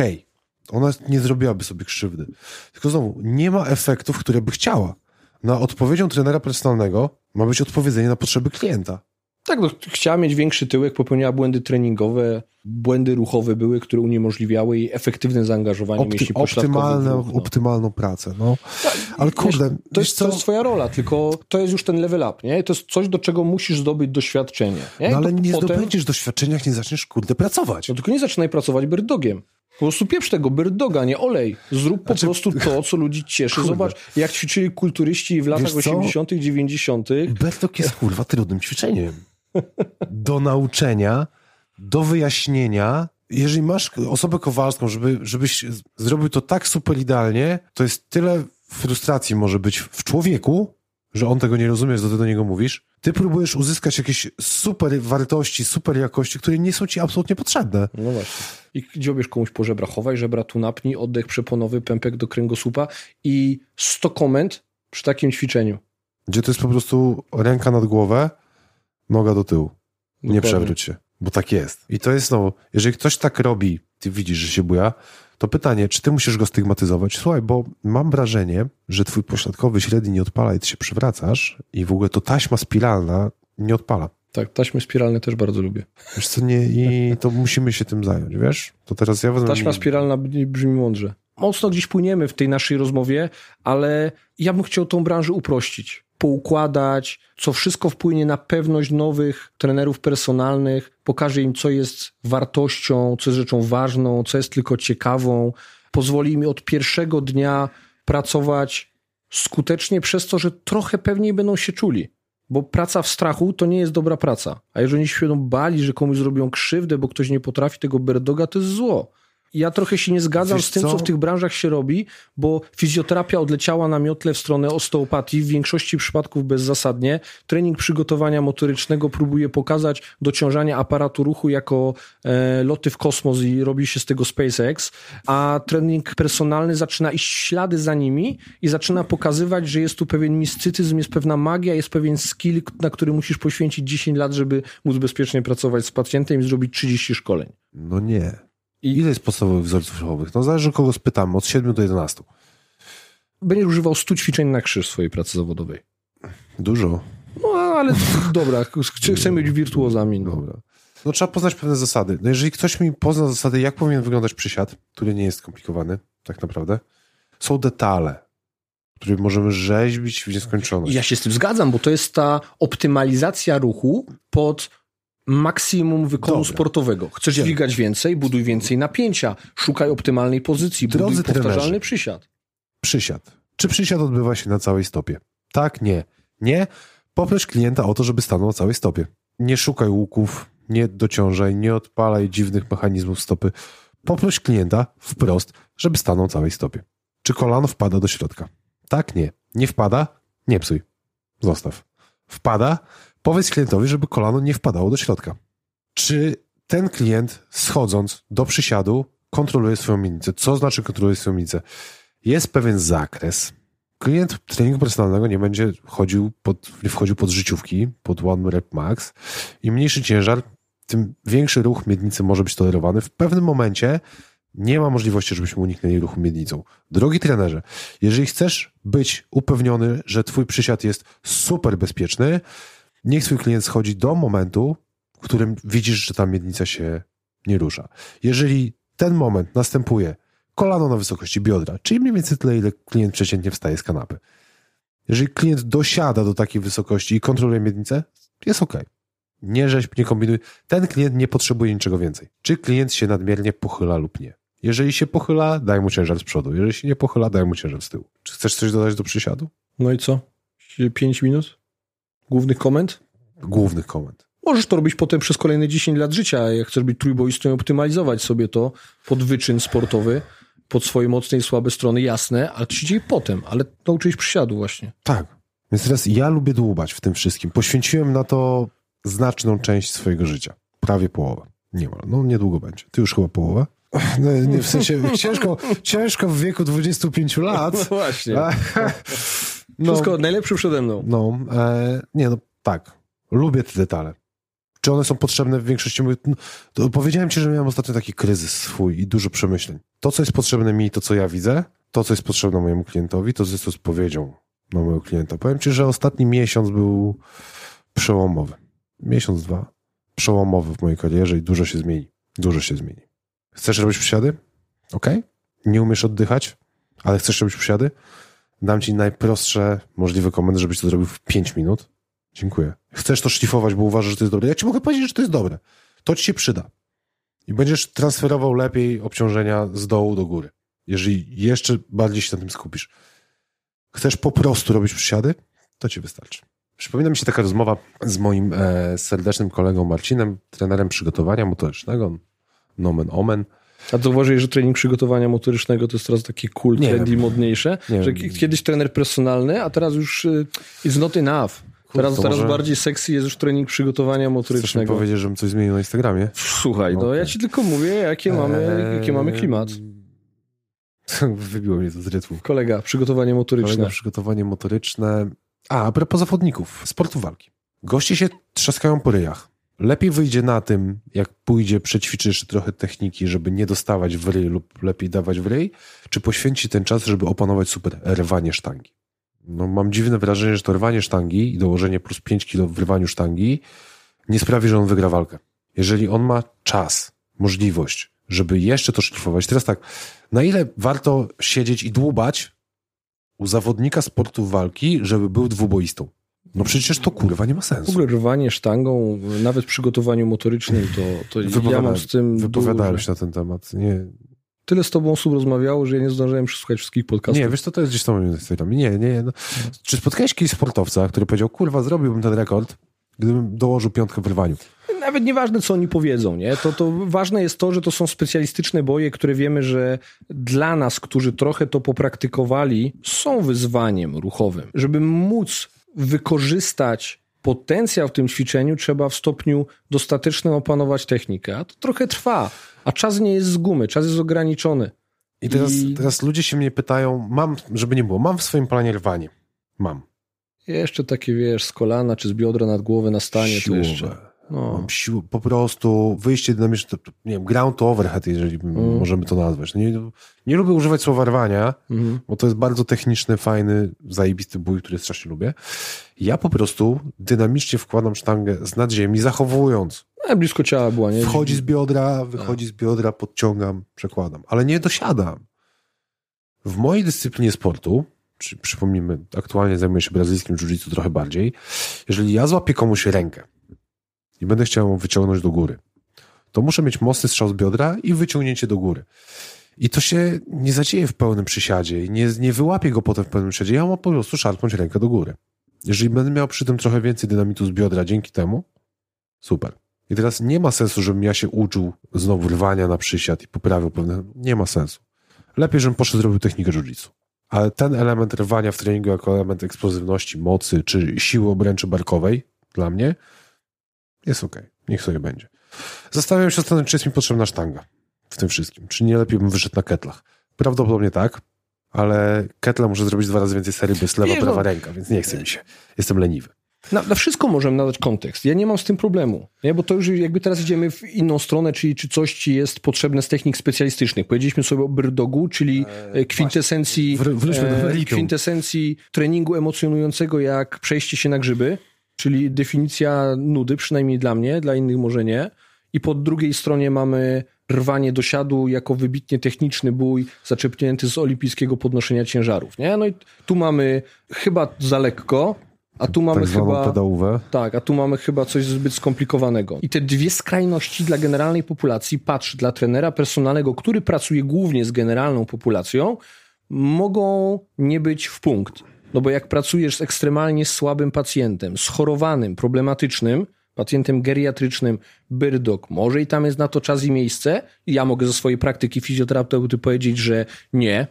Ona nie zrobiłaby sobie krzywdy. Tylko znowu, nie ma efektów, które by chciała. Na odpowiedzią trenera personalnego ma być odpowiedzenie na potrzeby klienta. Tak, no, chciała mieć większy tyłek, popełniała błędy treningowe, błędy ruchowe były, które uniemożliwiały jej efektywne zaangażowanie Opty, optymalne, no. Optymalną pracę, no. Tak, Ale kurde... Wiesz, to, jest, to jest twoja rola, tylko to jest już ten level up, nie? To jest coś, do czego musisz zdobyć doświadczenie. Nie? No ale nie potem... zdobędziesz doświadczenia, jak nie zaczniesz, kurde, pracować. No tylko nie zaczynaj pracować birdogiem. Po prostu pieprz tego birdoga, nie olej. Zrób po znaczy... prostu to, co ludzi cieszy. Kurde. Zobacz, jak ćwiczyli kulturyści w latach 80., 90. Birdog jest kurwa trudnym ćwiczeniem. Do nauczenia do wyjaśnienia. Jeżeli masz osobę kowalską, żeby, żebyś zrobił to tak super idealnie, to jest tyle frustracji może być w człowieku, że on tego nie rozumie, że do niego mówisz. Ty próbujesz uzyskać jakieś super wartości, super jakości, które nie są ci absolutnie potrzebne. No właśnie. I dziobiesz komuś po żebra, chowaj żebra tu napnij, oddech przeponowy, pępek do kręgosłupa i 100 komend przy takim ćwiczeniu. Gdzie to jest po prostu ręka nad głowę, noga do tyłu. Dokładnie. Nie przewróć się bo tak jest. I to jest znowu, jeżeli ktoś tak robi, ty widzisz, że się buja, to pytanie, czy ty musisz go stygmatyzować? Słuchaj, bo mam wrażenie, że twój pośladkowy średni nie odpala i ty się przewracasz i w ogóle to taśma spiralna nie odpala. Tak, taśmy spiralne też bardzo lubię. Wiesz co, nie, i to musimy się tym zająć, wiesz? To teraz ja wezmę... Taśma spiralna brzmi mądrze. Mocno gdzieś płyniemy w tej naszej rozmowie, ale ja bym chciał tą branżę uprościć poukładać, co wszystko wpłynie na pewność nowych trenerów personalnych, pokaże im, co jest wartością, co jest rzeczą ważną, co jest tylko ciekawą, pozwoli im od pierwszego dnia pracować skutecznie przez to, że trochę pewniej będą się czuli. Bo praca w strachu to nie jest dobra praca. A jeżeli się będą bali, że komuś zrobią krzywdę, bo ktoś nie potrafi tego berdoga, to jest zło. Ja trochę się nie zgadzam Wiesz z tym, co? co? w tych branżach się robi, bo fizjoterapia odleciała na miotle w stronę osteopatii, w większości przypadków bezzasadnie. Trening przygotowania motorycznego próbuje pokazać dociążanie aparatu ruchu jako e, loty w kosmos i robi się z tego SpaceX, a trening personalny zaczyna iść ślady za nimi i zaczyna pokazywać, że jest tu pewien mistycyzm, jest pewna magia, jest pewien skill, na który musisz poświęcić 10 lat, żeby móc bezpiecznie pracować z pacjentem i zrobić 30 szkoleń. No nie. I- Ile jest podstawowych wzorców ruchowych? No zależy kogo spytamy, od 7 do 11. Będziesz używał 100 ćwiczeń na krzyż w swojej pracy zawodowej. Dużo. No ale dobra, ch- chcemy być wirtuozami. No. Dobra. No trzeba poznać pewne zasady. No jeżeli ktoś mi pozna zasady, jak powinien wyglądać przysiad, który nie jest skomplikowany, tak naprawdę, są detale, które możemy rzeźbić w nieskończoność. Ja się z tym zgadzam, bo to jest ta optymalizacja ruchu pod maksimum wykonu Dobra. sportowego. Chcesz Idziemy. dźwigać więcej, buduj więcej napięcia, szukaj optymalnej pozycji, Drodzy buduj powtarzalny trenerzy. przysiad. Przysiad. Czy przysiad odbywa się na całej stopie? Tak, nie. Nie. Poproś klienta o to, żeby stanął na całej stopie. Nie szukaj łuków, nie dociążaj, nie odpalaj dziwnych mechanizmów stopy. Poproś klienta wprost, żeby stanął na całej stopie. Czy kolano wpada do środka? Tak, nie. Nie wpada? Nie psuj. Zostaw. Wpada? Powiedz klientowi, żeby kolano nie wpadało do środka. Czy ten klient schodząc do przysiadu kontroluje swoją miednicę? Co znaczy kontroluje swoją miednicę? Jest pewien zakres. Klient treningu personalnego nie będzie chodził pod, wchodził pod życiówki, pod one rep max. Im mniejszy ciężar, tym większy ruch miednicy może być tolerowany. W pewnym momencie nie ma możliwości, żebyśmy uniknęli ruchu miednicą. Drogi trenerze, jeżeli chcesz być upewniony, że twój przysiad jest super bezpieczny, niech twój klient schodzi do momentu, w którym widzisz, że ta miednica się nie rusza. Jeżeli ten moment następuje kolano na wysokości biodra, czyli mniej więcej tyle, ile klient przeciętnie wstaje z kanapy. Jeżeli klient dosiada do takiej wysokości i kontroluje miednicę, jest ok. Nie rzeźb, nie kombinuj. Ten klient nie potrzebuje niczego więcej. Czy klient się nadmiernie pochyla lub nie. Jeżeli się pochyla, daj mu ciężar z przodu. Jeżeli się nie pochyla, daj mu ciężar z tyłu. Czy chcesz coś dodać do przysiadu? No i co? 5 minut? Głównych komend? Głównych komend. Możesz to robić potem przez kolejne 10 lat życia, jak chcesz być trójboistą i optymalizować sobie to pod wyczyn sportowy, pod swoje mocne i słabe strony, jasne, a to się dzieje potem, ale nauczyłeś przysiadu właśnie. Tak. Więc teraz ja lubię dłubać w tym wszystkim. Poświęciłem na to znaczną część swojego życia. Prawie połowę. Nie ma. No niedługo będzie. Ty już chyba połowę? No, nie, w sensie ciężko, ciężko w wieku 25 lat. właśnie. No, Wszystko najlepsze przede mną. no e, nie no, tak. Lubię te detale. Czy one są potrzebne w większości? no, powiedziałem ci, że miałem ostatnio taki kryzys swój i dużo przemyśleń. To, co jest potrzebne mi, to co ja widzę, to, co jest potrzebne mojemu klientowi, to, jest odpowiedzią na mojego klienta. Powiem ci, że ostatni miesiąc był przełomowy. Miesiąc, dwa. Przełomowy w mojej karierze i dużo się zmieni. Dużo się zmieni. Chcesz robić przysiady? Ok. Nie umiesz oddychać, ale chcesz robić przysiady? Dam ci najprostsze możliwe komendy, żebyś to zrobił w 5 minut. Dziękuję. Chcesz to szlifować, bo uważasz, że to jest dobre. Ja ci mogę powiedzieć, że to jest dobre. To ci się przyda. I będziesz transferował lepiej obciążenia z dołu do góry. Jeżeli jeszcze bardziej się na tym skupisz. Chcesz po prostu robić przysiady? To ci wystarczy. Przypomina mi się taka rozmowa z moim e, serdecznym kolegą Marcinem, trenerem przygotowania motorycznego. Nomen omen. A to uważaj, że trening przygotowania motorycznego to jest teraz taki cool, Nie trendy, wiem. modniejsze, Nie że wiem. kiedyś trener personalny, a teraz już y, it's not enough. Teraz, to teraz może- bardziej sexy jest już trening przygotowania Chcesz motorycznego. powiedzieć, żebym coś zmienił na Instagramie? Słuchaj, no Okej. ja ci tylko mówię, jakie mamy, Eee, jaki mamy klimat. Wybiło mnie to z rytmu. Kolega, przygotowanie motoryczne. Kolega, przygotowanie motoryczne. A, a propos zawodników, sportu walki. Goście się trzaskają po ryjach. Lepiej wyjdzie na tym, jak pójdzie, przećwiczy jeszcze trochę techniki, żeby nie dostawać w ryj lub lepiej dawać w ryj, czy poświęci ten czas, żeby opanować super rwanie sztangi. No, mam dziwne wrażenie, że to rwanie sztangi i dołożenie plus 5 kilo w rywaniu sztangi nie sprawi, że on wygra walkę. Jeżeli on ma czas, możliwość, żeby jeszcze to szlifować. Teraz tak, na ile warto siedzieć i dłubać u zawodnika sportu walki, żeby był dwuboistą? No przecież to kurwa nie ma W sensu. ogóle rwanie sztangą, nawet w przygotowaniu motorycznym, to, to ja mam z tym Wypowiadałem duże- się na ten temat. Nie, Tyle z tobą osób rozmawiało, że ja nie zdążyłem przesłuchać wszystkich podcastów. nie wiesz co, to jest gdzieś tam. Nie, nie. No. Czy spotkałeś kiedyś sportowca, który powiedział, kurwa, zrobiłbym ten rekord, gdybym dołożył piątkę w rywaniu? nawet nieważne, co oni powiedzą, nie? To, to ważne jest to, że to są specjalistyczne boje, które wiemy, że dla nas, którzy trochę to popraktykowali, są wyzwaniem ruchowym. Żeby móc wykorzystać potencjał w tym ćwiczeniu, trzeba w stopniu dostatecznym opanować technikę. A to trochę trwa. A czas nie jest z gumy, czas jest ograniczony. I teraz, I... teraz ludzie się mnie pytają, mam, żeby nie było, mam w swoim planie rwanie. Mam. Jeszcze takie, wiesz, z kolana czy z biodra nad głowę na stanie. Siłowe. To jeszcze. No. Siłę, po prostu wyjście dynamiczne, nie wiem, ground to overhead, jeżeli mm. możemy to nazwać. Nie, nie lubię używać słowa rwania, mm. bo to jest bardzo techniczny, fajny, zajebisty bój, który strasznie lubię. Ja po prostu dynamicznie wkładam sztangę z nadziemi, zachowując. No, blisko ciała była, nie? Wchodzi z biodra, wychodzi z biodra, podciągam, przekładam. Ale nie dosiadam. W mojej dyscyplinie sportu, czy przypomnijmy, aktualnie zajmuję się brazylijskim jiu-jitsu trochę bardziej, jeżeli ja złapię komuś rękę, i będę chciał ją wyciągnąć do góry, to muszę mieć mocny strzał z biodra i wyciągnięcie do góry. I to się nie zadzieje w pełnym przysiadzie nie, nie wyłapię go potem w pełnym przysiadzie. Ja mam po prostu szarpnąć rękę do góry. Jeżeli będę miał przy tym trochę więcej dynamitu z biodra dzięki temu, super. I teraz nie ma sensu, żebym ja się uczył znowu rwania na przysiad i poprawił pewne... Nie ma sensu. Lepiej, żebym poszedł zrobił technikę jiu Ale ten element rwania w treningu jako element eksplozywności, mocy czy siły obręczy barkowej dla mnie jest ok, niech sobie będzie. Zastanawiam się ostatnio, czy jest mi potrzebna sztanga w tym wszystkim. Czy nie lepiej bym wyszedł na ketlach? Prawdopodobnie tak, ale ketla muszę zrobić dwa razy więcej serii, bo jest lewa, prawa no, ręka, więc nie chce mi się. Jestem leniwy. Na, na, wszystko możemy nadać kontekst. Ja nie mam z tym problemu. Nie? Bo to już jakby teraz idziemy w inną stronę, czyli czy coś ci jest potrzebne z technik specjalistycznych. Powiedzieliśmy sobie o byrdogu, czyli eee, kwintesencji, e, kwintesencji treningu emocjonującego jak przejście się na grzyby czyli definicja nudy, przynajmniej dla mnie, dla innych może nie. I po drugiej stronie mamy rwanie do siadu jako wybitnie techniczny bój zaczepnięty z olimpijskiego podnoszenia ciężarów. Nie? No i tu mamy chyba za lekko, a tu mamy tak chyba. Pedałówę. Tak, a tu mamy chyba coś zbyt skomplikowanego. I te dwie skrajności dla generalnej populacji, patrz, dla trenera personalnego, który pracuje głównie z generalną populacją, mogą nie być w punkt. No bo jak pracujesz z ekstremalnie słabym pacjentem, schorowanym, problematycznym, pacjentem geriatrycznym, byrdok, może i tam jest na to czas i miejsce. Ja mogę ze swojej praktyki fizjoterapeuty powiedzieć, że nie,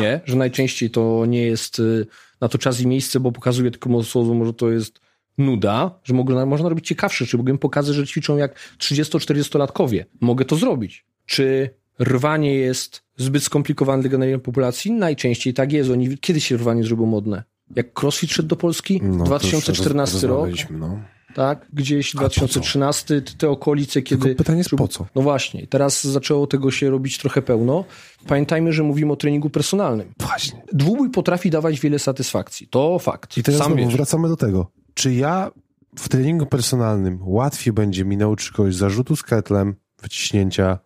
nie, że najczęściej to nie jest y, na to czas i miejsce, bo pokazuje tylko może to jest nuda, że można, można robić ciekawsze, czy mogę pokazać, że ćwiczą jak 30-40-latkowie. Mogę to zrobić. Czy rwanie jest zbyt skomplikowane dla generalnej populacji? Najczęściej tak jest. Oni, kiedy się rwanie zrobiło modne? Jak CrossFit szedł do Polski? No, 2014 rok. No. Tak, gdzieś 2013, te okolice, kiedy... Tylko pytanie jest po co? No właśnie, teraz zaczęło tego się robić trochę pełno. Pamiętajmy, że mówimy o treningu personalnym. Właśnie. Dwubój potrafi dawać wiele satysfakcji, to fakt. I teraz Sam znowu wracamy do tego. Czy ja w treningu personalnym łatwiej będzie mi nauczyć kogoś zarzutu z ketlem, wyciśnięcia,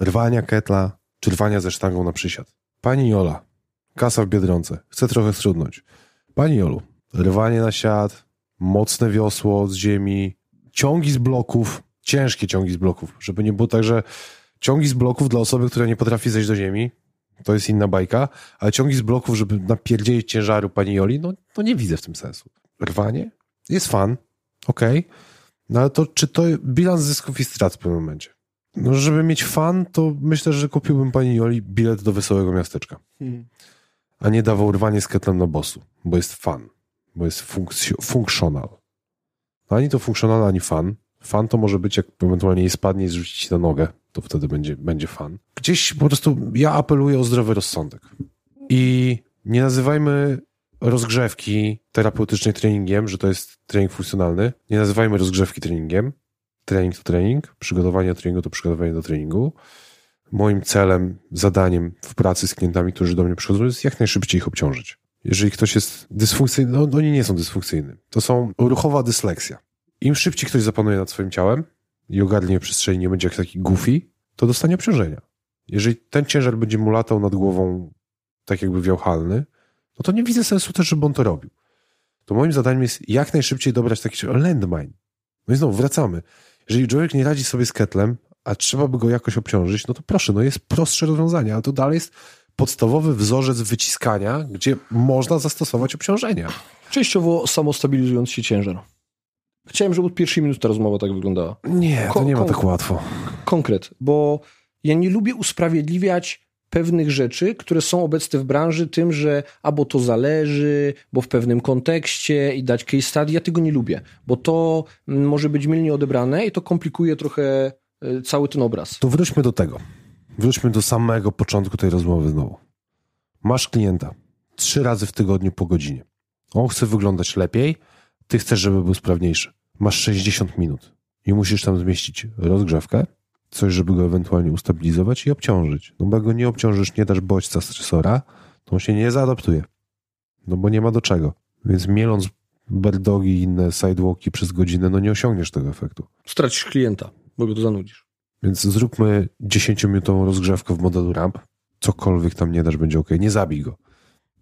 rwania ketla, czy rwania ze sztangą na przysiad? Pani Jola, kasa w Biedronce, chcę trochę strudnąć. Pani Jolu, rwanie na siat, mocne wiosło z ziemi, ciągi z bloków, ciężkie ciągi z bloków, żeby nie było tak, że ciągi z bloków dla osoby, która nie potrafi zejść do ziemi, to jest inna bajka, ale ciągi z bloków, żeby napierdzielić ciężaru pani Joli, no, no nie widzę w tym sensu. Rwanie jest fan, okej, okay. no ale to czy to bilans zysków i strat w pewnym momencie? No, żeby mieć fan, to myślę, że kupiłbym pani Joli bilet do wesołego miasteczka. Hmm. A nie dawał rwanie z ketlem na bosu, bo jest fan, bo jest functional. No, ani to functional, ani fan. Fan to może być, jak ewentualnie jej spadnie i zrzucić na nogę, to wtedy będzie, będzie fan. Gdzieś po prostu ja apeluję o zdrowy rozsądek. I nie nazywajmy rozgrzewki terapeutycznej treningiem, że to jest trening funkcjonalny. Nie nazywajmy rozgrzewki treningiem trening to trening, przygotowanie do treningu to przygotowanie do treningu. Moim celem, zadaniem w pracy z klientami, którzy do mnie przychodzą, jest jak najszybciej ich obciążyć. Jeżeli ktoś jest dysfunkcyjny, no oni nie są dysfunkcyjni. To są ruchowa dysleksja. Im szybciej ktoś zapanuje nad swoim ciałem i ogarnie przestrzeni, nie będzie jak taki goofy, to dostanie obciążenia. Jeżeli ten ciężar będzie mu latał nad głową tak jakby wiałchalny, no to nie widzę sensu też, żeby on to robił. To moim zadaniem jest jak najszybciej dobrać taki landmine. No i znowu wracamy. Jeżeli człowiek nie radzi sobie z ketlem, a trzeba by go jakoś obciążyć, no to proszę, no jest prostsze rozwiązanie, ale to dalej jest podstawowy wzorzec wyciskania, gdzie można zastosować obciążenia. Częściowo samostabilizując się ciężar. Chciałem, żeby od pierwszej minuty ta rozmowa tak wyglądała. Nie, to nie ma tak łatwo. Konkret, bo ja nie lubię usprawiedliwiać pewnych rzeczy, które są obecne w branży tym, że albo to zależy, bo w pewnym kontekście i dać case study. Ja tego nie lubię, bo to mm, może być mylnie odebrane i to komplikuje trochę e, cały ten obraz. To wróćmy do tego. Wróćmy do samego początku tej rozmowy znowu. Masz klienta trzy razy w tygodniu po godzinie. On chce wyglądać lepiej, ty chcesz, żeby był sprawniejszy. Masz 60 minut i musisz tam zmieścić rozgrzewkę, coś, żeby go ewentualnie ustabilizować i obciążyć. No bo jak go nie obciążysz, nie dasz bodźca stresora, to on się nie zaadaptuje. No bo nie ma do czego. Więc mieląc berdogi i inne sidewalki przez godzinę, no nie osiągniesz tego efektu. Stracisz klienta, bo go to zanudzisz. Więc zróbmy 10-minutową rozgrzewkę w modelu ramp. Cokolwiek tam nie dasz, będzie ok. Nie zabij go.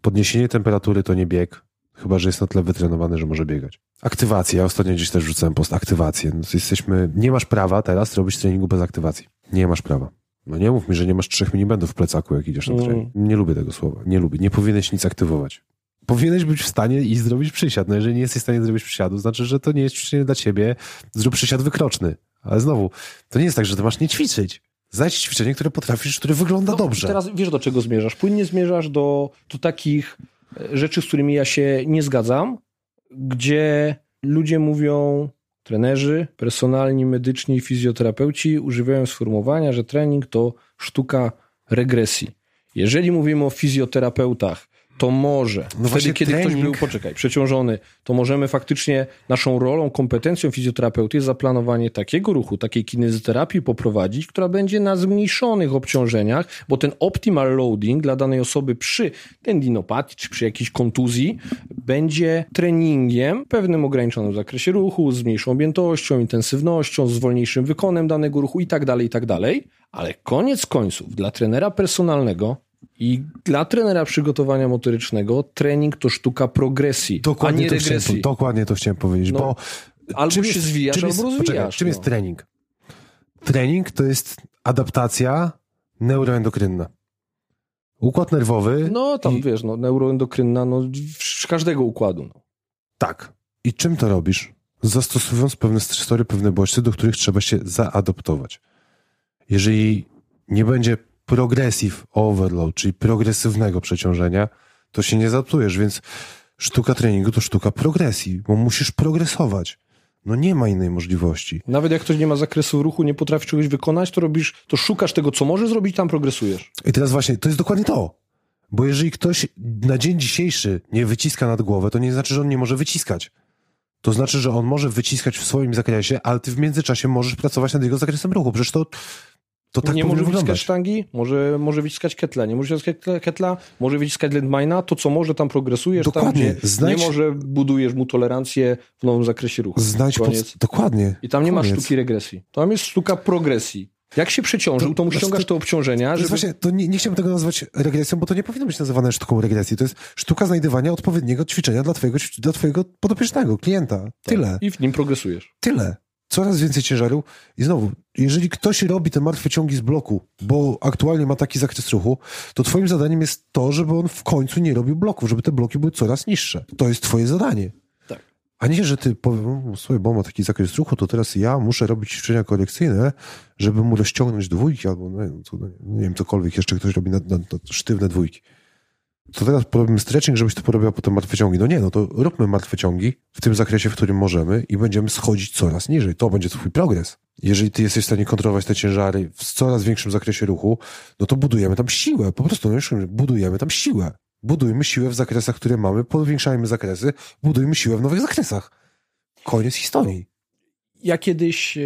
Podniesienie temperatury to nie bieg, chyba że jest na tyle wytrenowany, że może biegać. Aktywacja. Ja ostatnio gdzieś też rzucałem post. Aktywację. No jesteśmy, nie masz prawa teraz robić treningu bez aktywacji. Nie masz prawa. No nie mów mi, że nie masz trzech minibandów w plecaku, jak idziesz na mm. trening. Nie lubię tego słowa. Nie lubię. Nie powinieneś nic aktywować. Powinieneś być w stanie i zrobić przysiad. No jeżeli nie jesteś w stanie zrobić przysiadu, znaczy, że to nie jest ćwiczenie dla ciebie. Zrób przysiad wykroczny. Ale znowu, to nie jest tak, że ty masz nie ćwiczyć. Znajdź ćwiczenie, które potrafisz, które wygląda no, dobrze. Teraz wiesz, do czego zmierzasz. Płynnie zmierzasz do, do takich rzeczy, z którymi ja się nie zgadzam, gdzie ludzie mówią, trenerzy, personalni, medyczni i fizjoterapeuci używają sformułowania, że trening to sztuka regresji. Jeżeli mówimy o fizjoterapeutach, to może no wtedy, kiedy trening... ktoś był, poczekaj, przeciążony, to możemy faktycznie naszą rolą, kompetencją fizjoterapeuty jest zaplanowanie takiego ruchu, takiej kinezoterapii poprowadzić, która będzie na zmniejszonych obciążeniach, bo ten optimal loading dla danej osoby przy tendinopatii czy przy jakiejś kontuzji będzie treningiem w pewnym ograniczonym zakresie ruchu, z mniejszą objętością, intensywnością, z wolniejszym wykonem danego ruchu i tak dalej, i tak dalej. Ale koniec końców dla trenera personalnego i dla trenera przygotowania motorycznego trening to sztuka progresji, dokładnie a nie regresji. Chciałem, dokładnie to chciałem powiedzieć, no, bo albo się jest, zwijasz, albo jest, rozwijasz. Poczekaj, czym no. jest trening? Trening to jest adaptacja neuroendokrynna. Układ nerwowy. No tam i... wiesz, no, neuroendokrynna, no każdego układu. No. Tak. I czym to robisz? Zastosowując pewne stresory, pewne bodźce, do których trzeba się zaadoptować. Jeżeli nie będzie progressive overload, czyli progresywnego przeciążenia, to się nie zaadaptujesz, więc sztuka treningu to sztuka progresji, bo musisz progresować. No nie ma innej możliwości. Nawet jak ktoś nie ma zakresu ruchu, nie potrafi czegoś wykonać, to robisz, to szukasz tego, co może zrobić, tam progresujesz. I teraz właśnie, to jest dokładnie to. Bo jeżeli ktoś na dzień dzisiejszy nie wyciska nad głowę, to nie znaczy, że on nie może wyciskać. To znaczy, że on może wyciskać w swoim zakresie, ale ty w międzyczasie możesz pracować nad jego zakresem ruchu. Przecież to to tak nie może wyciskać sztangi, może, może wyciskać ketla, nie może wyciskać ketla, może wyciskać landmina, to co może tam progresujesz, dokładnie. tam Znajdź... nie może budujesz mu tolerancję w nowym zakresie ruchu. Znajdź pod... Dokładnie. I tam nie Koniec. ma sztuki regresji. Tam jest sztuka progresji. Jak się przeciążył, to, to mu ściągasz te obciążenia. Żeby... Właśnie, to nie, nie chciałbym tego nazwać regresją, bo to nie powinno być nazywane sztuką regresji. To jest sztuka znajdywania odpowiedniego ćwiczenia dla twojego, dla twojego podopiecznego, klienta. Tak. Tyle. I w nim progresujesz. Tyle coraz więcej ciężaru i znowu, jeżeli ktoś robi te martwe ciągi z bloku, bo aktualnie ma taki zakres ruchu, to twoim zadaniem jest to, żeby on w końcu nie robił bloków, żeby te bloki były coraz niższe. To jest twoje zadanie. Tak. A nie, że ty powiem, słuchaj, bo ma taki zakres ruchu, to teraz ja muszę robić ćwiczenia korekcyjne, żeby mu rozciągnąć dwójki albo no, nie wiem, cokolwiek jeszcze ktoś robi na, na, na sztywne dwójki to teraz porobimy stretching, żebyś to porobiła potem martwe ciągi. No nie, no to róbmy martwe ciągi w tym zakresie, w którym możemy i będziemy schodzić coraz niżej. To będzie twój progres. Jeżeli ty jesteś w stanie kontrolować te ciężary w coraz większym zakresie ruchu, no to budujemy tam siłę. Po prostu no, budujemy tam siłę. Budujmy siłę w zakresach, które mamy, powiększajmy zakresy, budujmy siłę w nowych zakresach. Koniec historii ja kiedyś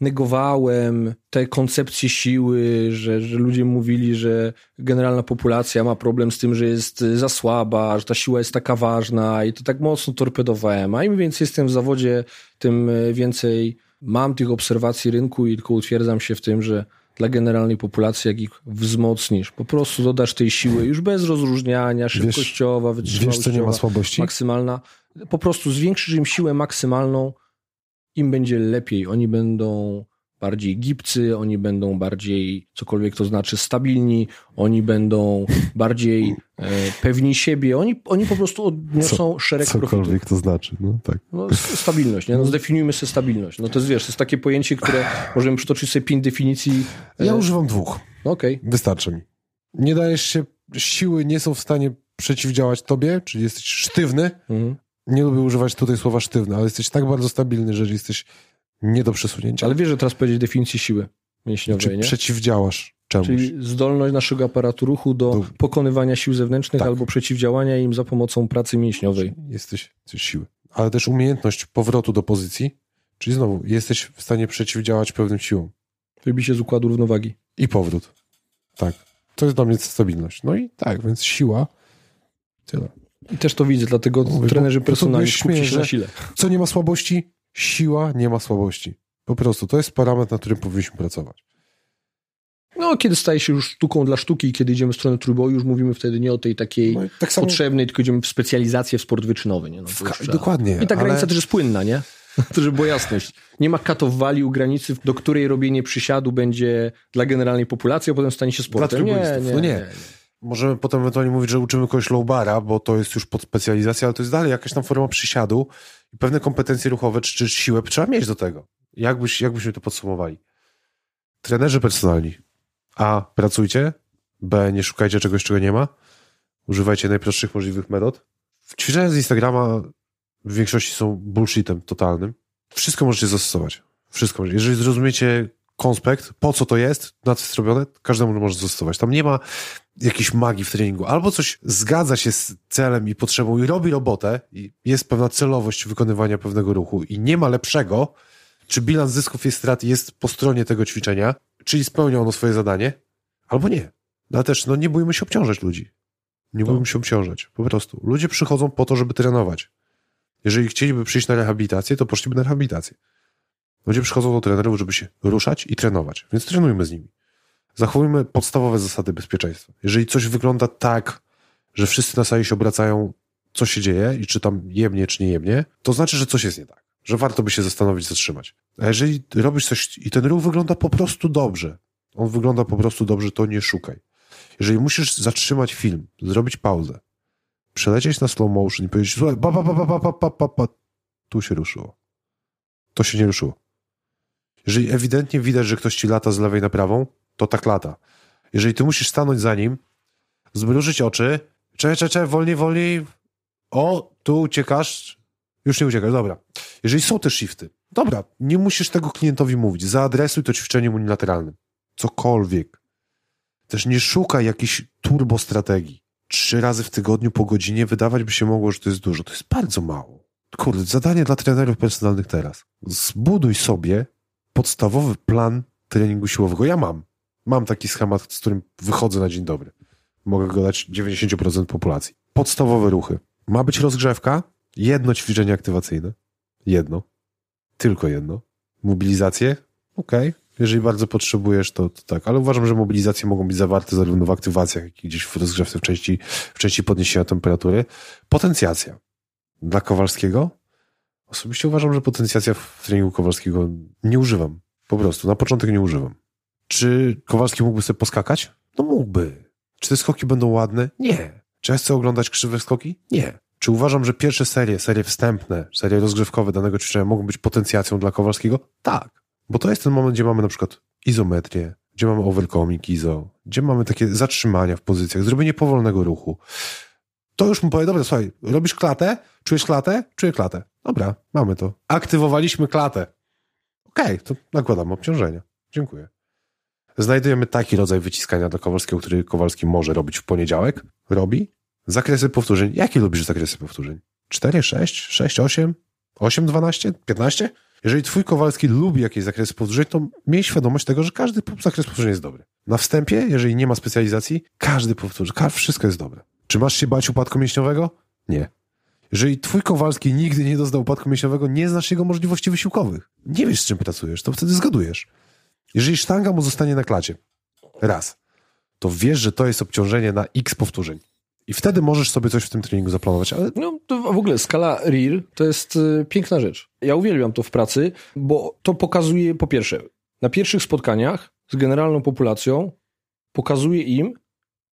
negowałem te koncepcje siły, że, że ludzie mówili, że generalna populacja ma problem z tym, że jest za słaba, że ta siła jest taka ważna i to tak mocno torpedowałem. A im więcej jestem w zawodzie, tym e, więcej mam tych obserwacji rynku i tylko utwierdzam się w tym, że dla generalnej populacji, jak ich wzmocnisz, po prostu dodasz tej siły już bez rozróżniania, szybkościowa, wytrzymałościowa, wiesz, co nie ma słabości? maksymalna. Po prostu zwiększysz im siłę maksymalną, im będzie lepiej, oni będą bardziej gibcy, oni będą bardziej, cokolwiek to znaczy, stabilni, oni będą bardziej e, pewni siebie, oni, oni po prostu odniosą Co, szereg cokolwiek profitów. to znaczy, no tak. No, stabilność, nie? No, zdefiniujmy sobie stabilność. No to jest, wiesz, to jest takie pojęcie, które możemy przytoczyć sobie pięć definicji. Ja używam dwóch. Okej. Okay. Wystarczy mi. Nie dajesz się, siły nie są w stanie przeciwdziałać tobie, czyli jesteś sztywny. Mhm. Nie lubię używać tutaj słowa sztywny, ale jesteś tak bardzo stabilny, że jesteś nie do przesunięcia. Ale wiesz, że teraz powiedzieć definicję siły mięśniowej, Czy nie? przeciwdziałasz czemuś. Czyli zdolność naszego aparatu ruchu do, do... pokonywania sił zewnętrznych tak. albo przeciwdziałania im za pomocą pracy mięśniowej. Jesteś, jesteś siły. Ale też umiejętność powrotu do pozycji, czyli znowu jesteś w stanie przeciwdziałać pewnym siłom. Wybi się z układu równowagi. I powrót. Tak. To jest dla mnie stabilność. No i tak, więc siła. Tyle. I też to widzę, dlatego Mówię, trenerzy personalni skupcie się na sile. Co nie ma słabości? Siła nie ma słabości. Po prostu to jest parametr, na którym powinniśmy pracować. No, kiedy staje się już sztuką dla sztuki i kiedy idziemy w stronę trójboju, już mówimy wtedy nie o tej takiej no tak samo... potrzebnej, tylko idziemy w specjalizację w sport wyczynowy. Nie? No, w dokładnie. I ta granica ale... też jest płynna, nie? To żeby była jasność. Nie ma katowali u granicy, do której robienie przysiadu będzie dla generalnej populacji, a potem stanie się sportem. Nie, nie, no nie. nie. Możemy potem ewentualnie mówić, że uczymy kogoś low bara, bo to jest już pod specjalizację, ale to jest dalej jakaś tam forma przysiadu i pewne kompetencje ruchowe czy, czy siłę trzeba mieć do tego. Jakbyś, jakbyśmy to podsumowali? Trenerzy personalni. A. Pracujcie. B. Nie szukajcie czegoś, czego nie ma. Używajcie najprostszych możliwych metod. Ćwiczenia z Instagrama w większości są bullshitem totalnym. Wszystko możecie zastosować. Wszystko. Jeżeli zrozumiecie konspekt, po co to jest, na co jest robione, każdemu może zastosować. Tam nie ma jakiejś magii w treningu. Albo coś zgadza się z celem i potrzebą i robi robotę i jest pewna celowość wykonywania pewnego ruchu i nie ma lepszego, czy bilans zysków i strat jest po stronie tego ćwiczenia, czyli spełnia ono swoje zadanie, albo nie. No ale też, no nie bójmy się obciążać ludzi. Nie bójmy się obciążać. Po prostu. Ludzie przychodzą po to, żeby trenować. Jeżeli chcieliby przyjść na rehabilitację, to poszliby na rehabilitację. Ludzie przychodzą do trenerów, żeby się ruszać i trenować, więc trenujmy z nimi. Zachowujmy podstawowe zasady bezpieczeństwa. Jeżeli coś wygląda tak, że wszyscy na sali się obracają, co się dzieje i czy tam jemnie, czy nie jemnie, to znaczy, że coś jest nie tak. Że warto by się zastanowić, zatrzymać. A jeżeli robisz coś i ten ruch wygląda po prostu dobrze, on wygląda po prostu dobrze, to nie szukaj. Jeżeli musisz zatrzymać film, zrobić pauzę, przelecieć na slow motion i powiedzieć, słuchaj, ba, ba, ba, ba, ba, ba, ba, ba, tu się ruszyło. To się nie ruszyło. Jeżeli ewidentnie widać, że ktoś ci lata z lewej na prawą, to tak lata. Jeżeli ty musisz stanąć za nim, zmrużyć oczy, czekaj, czekaj, wolniej, wolniej, o, tu uciekasz, już nie uciekasz, dobra. Jeżeli są te shifty, dobra, nie musisz tego klientowi mówić, zaadresuj to ćwiczeniem unilateralnym. Cokolwiek. Też nie szukaj jakiejś turbo strategii. Trzy razy w tygodniu po godzinie wydawać by się mogło, że to jest dużo. To jest bardzo mało. Kurde, zadanie dla trenerów personalnych teraz. Zbuduj sobie podstawowy plan treningu siłowego. Ja mam. Mam taki schemat, z którym wychodzę na dzień dobry. Mogę go dać 90% populacji. Podstawowe ruchy. Ma być rozgrzewka, jedno ćwiczenie aktywacyjne. Jedno. Tylko jedno. Mobilizację? Okej. Okay. Jeżeli bardzo potrzebujesz, to, to, tak. Ale uważam, że mobilizacje mogą być zawarte zarówno w aktywacjach, jak i gdzieś w rozgrzewce w części, w części podniesienia temperatury. Potencjacja. Dla Kowalskiego? Osobiście uważam, że potencjacja w treningu Kowalskiego nie używam. Po prostu. Na początek nie używam. Czy Kowalski mógłby sobie poskakać? No mógłby. Czy te skoki będą ładne? Nie. Czy ja chcę oglądać krzywe skoki? Nie. Czy uważam, że pierwsze serie, serie wstępne, serie rozgrzewkowe danego ćwiczenia mogą być potencjacją dla Kowalskiego? Tak. Bo to jest ten moment, gdzie mamy na przykład izometrię, gdzie mamy overcoming izo, gdzie mamy takie zatrzymania w pozycjach, zrobienie powolnego ruchu. To już mu powie, dobra, słuchaj, robisz klatę? Czujesz klatę? Czuję klatę. Dobra, mamy to. Aktywowaliśmy klatę. Okej, okay, to nakładamy obciążenia. Dziękuję. Znajdujemy taki rodzaj wyciskania dla Kowalskiego, który Kowalski może robić w poniedziałek. Robi. Zakresy powtórzeń. Jakie lubisz zakresy powtórzeń? 4, 6, 6, 8, 8, 12, 15? Jeżeli twój Kowalski lubi jakieś zakresy powtórzeń, to miej świadomość tego, że każdy zakres powtórzeń jest dobry. Na wstępie, jeżeli nie ma specjalizacji, każdy powtórzeń, wszystko jest dobre. Czy masz się bać upadku mięśniowego? Nie. Jeżeli twój Kowalski nigdy nie doznał upadku mięśniowego, nie znasz jego możliwości wysiłkowych. Nie wiesz, z czym pracujesz, to wtedy zgadujesz. Jeżeli sztanga mu zostanie na klacie, raz, to wiesz, że to jest obciążenie na x powtórzeń. I wtedy możesz sobie coś w tym treningu zaplanować. Ale... No, to w ogóle skala RIR to jest y, piękna rzecz. Ja uwielbiam to w pracy, bo to pokazuje po pierwsze na pierwszych spotkaniach z generalną populacją pokazuje im,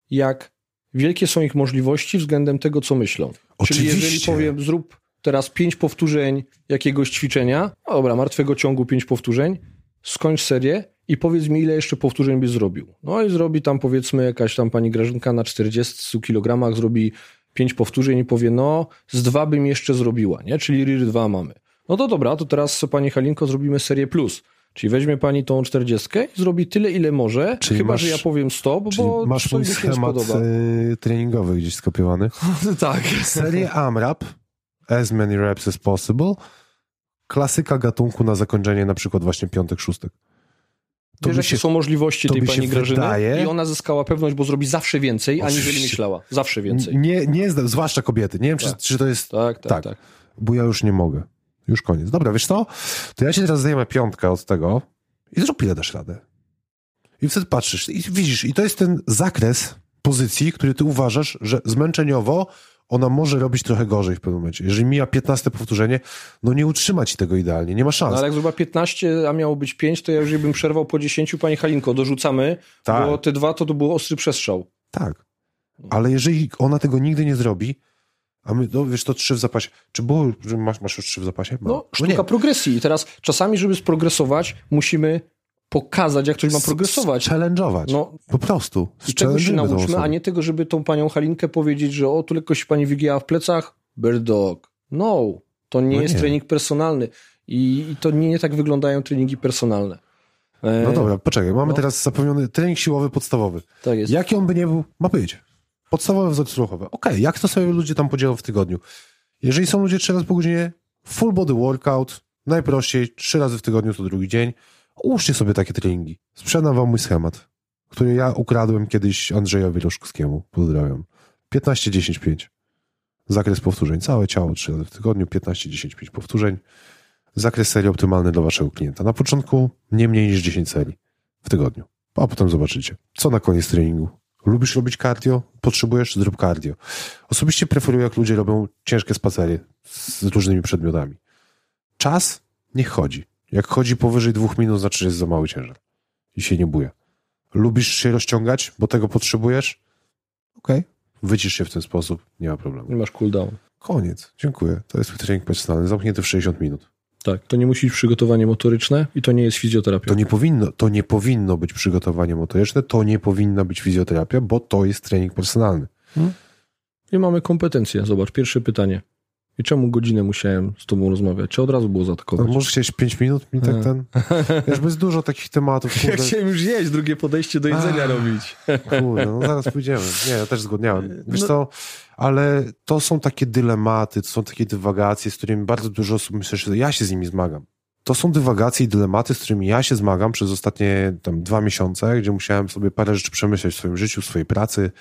jak wielkie są ich możliwości względem tego, co myślą. Oczywiście. Czyli jeżeli powiem, zrób teraz pięć powtórzeń jakiegoś ćwiczenia, dobra, martwego ciągu pięć powtórzeń, skończ serię i powiedz mi, ile jeszcze powtórzeń byś zrobił. No i zrobi tam powiedzmy jakaś tam pani Grażynka na 40 kilogramach zrobi pięć powtórzeń i powie, no z dwa bym jeszcze zrobiła, nie? Czyli RIR 2 mamy. No to dobra, to teraz pani Halinko zrobimy serię plus. Czyli weźmie pani tą 40 i zrobi tyle, ile może, Czyli chyba, masz- że ja powiem stop, bo masz mój schemat y, treningowy gdzieś skopiowany. tak. Serię AMRAP, as many reps as possible. Klasyka gatunku na zakończenie na przykład właśnie piątek, szóstek. To Wiesz, się, są możliwości tej pani Grażyny wydaje- i ona zyskała pewność, bo zrobi zawsze więcej, aniżeli myślała. Zawsze więcej. nie, nie znam, zwłaszcza kobiety. Nie wiem, czy, Tak. czy to jest Tak, tak, Tak. tak. bo ja już nie mogę. Już koniec. Dobra, wiesz co? To ja ci teraz zdejmę piątkę od tego i zrób ile dasz radę. I wtedy patrzysz i widzisz, i to jest ten zakres pozycji, który ty uważasz, że zmęczeniowo ona może robić trochę gorzej w pewnym momencie. Jeżeli mija 15 powtórzenie, no nie utrzyma ci tego idealnie, nie ma szans. No, ale jak zrobiła 15, a miało być 5, to ja już bym przerwał po 10, pani Halinko, dorzucamy, Tak. bo te dwa to, to był ostry przestrzał. Tak. Ale jeżeli ona tego nigdy nie zrobi, a my, no wiesz, to trzy w zapasie. Czy było, że masz, masz już trzy w zapasie? Mam. No, sztuka progresji. I teraz czasami, żeby sprogresować, musimy pokazać, jak ktoś ma progresować. Challenge'ować. No, Po prostu. i tego się nauczmy, a nie tego, żeby tą panią Halinkę powiedzieć, że o, tu lekko się pani wygięła w plecach, bird dog. No, to nie No jest nie. trening personalny. I, I to nie, nie tak wyglądają treningi personalne. E, No dobra, poczekaj. Mamy no. teraz zapewniony trening siłowy podstawowy. Tak jest. Jaki on by nie był, ma być. Podstawowe wzorce ruchowe. Okej, jak to sobie ludzie tam podzielą w tygodniu? Jeżeli są ludzie trzy razy po godzinie, full body workout, najprościej, trzy razy w tygodniu to drugi dzień, ułóżcie sobie takie treningi. Sprzedam wam mój schemat, który ja ukradłem kiedyś Andrzejowi Roszkowskiemu. Pozdrawiam. 15-10-5. Zakres powtórzeń. Całe ciało trzy razy w tygodniu, 15-10-5 powtórzeń. Zakres serii optymalny dla waszego klienta. Na początku nie mniej niż 10 serii w tygodniu. A potem zobaczycie. Co na koniec treningu? Lubisz robić cardio? Potrzebujesz? Zrób cardio. Osobiście preferuję, jak ludzie robią ciężkie spacery z różnymi przedmiotami. Czas niech chodzi. Jak chodzi powyżej dwóch minut, znaczy, że jest za mały ciężar. I się nie buja. Lubisz się rozciągać, bo tego potrzebujesz? Okej. Wycisz się w ten sposób, nie ma problemu. Nie masz cooldown. Koniec. Dziękuję. To jest trening personalny, zamknięty w 60 minut. Tak, to nie musi być przygotowanie motoryczne i to nie jest fizjoterapia. To nie powinno, to nie powinno być przygotowanie motoryczne, to nie powinna być fizjoterapia, bo to jest trening personalny. I mamy kompetencje. Zobacz, pierwsze pytanie. I czemu godzinę musiałem z tobą rozmawiać? Czy od razu było A zaatakować? może chciałeś 5 minut mi tak A. ten? Wiesz, bo jest dużo takich tematów. Ja Kurde, chciałem już jeść, drugie podejście do jedzenia Ach. robić. kurde, no zaraz pójdziemy. Nie, ja też zgodniałem. Wiesz No- co, ale to są takie dylematy, to są takie dywagacje, z którymi bardzo dużo osób myślę, że ja się z nimi zmagam. To są dywagacje i dylematy, z którymi ja się zmagam przez ostatnie tam dwa miesiące, gdzie musiałem sobie parę rzeczy przemyśleć w swoim życiu, w swojej pracy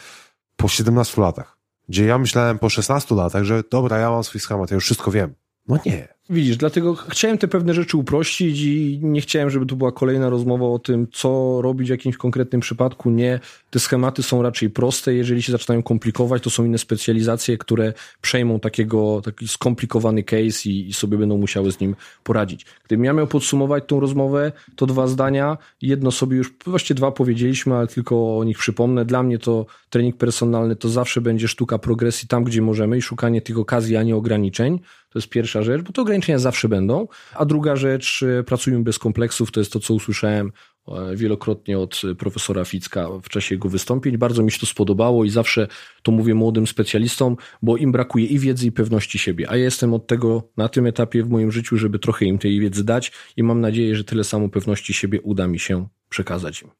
po 17 latach. Gdzie ja myślałem po 16 latach, że dobra, ja mam swój schemat, ja już wszystko wiem. No nie. Widzisz, dlatego chciałem te pewne rzeczy uprościć i nie chciałem, żeby tu była kolejna rozmowa o tym, co robić w jakimś konkretnym przypadku. Nie, te schematy są raczej proste. Jeżeli się zaczynają komplikować, to są inne specjalizacje, które przejmą takiego, taki skomplikowany case i, i sobie będą musiały z nim poradzić. Gdybym ja miał podsumować tą rozmowę, to dwa zdania. Jedno sobie już, właściwie dwa powiedzieliśmy, ale tylko o nich przypomnę. Dla mnie to trening personalny to zawsze będzie sztuka progresji tam, gdzie możemy i szukanie tych okazji, a nie ograniczeń. To jest pierwsza rzecz, bo te ograniczenia zawsze będą. A druga rzecz, e, pracujemy bez kompleksów, to jest to, co usłyszałem e, wielokrotnie od profesora Ficka w czasie jego wystąpień. Bardzo mi się to spodobało i zawsze to mówię młodym specjalistom, bo im brakuje i wiedzy, i pewności siebie. A ja jestem od tego na tym etapie w moim życiu, żeby trochę im tej wiedzy dać i mam nadzieję, że tyle samo pewności siebie uda mi się przekazać im.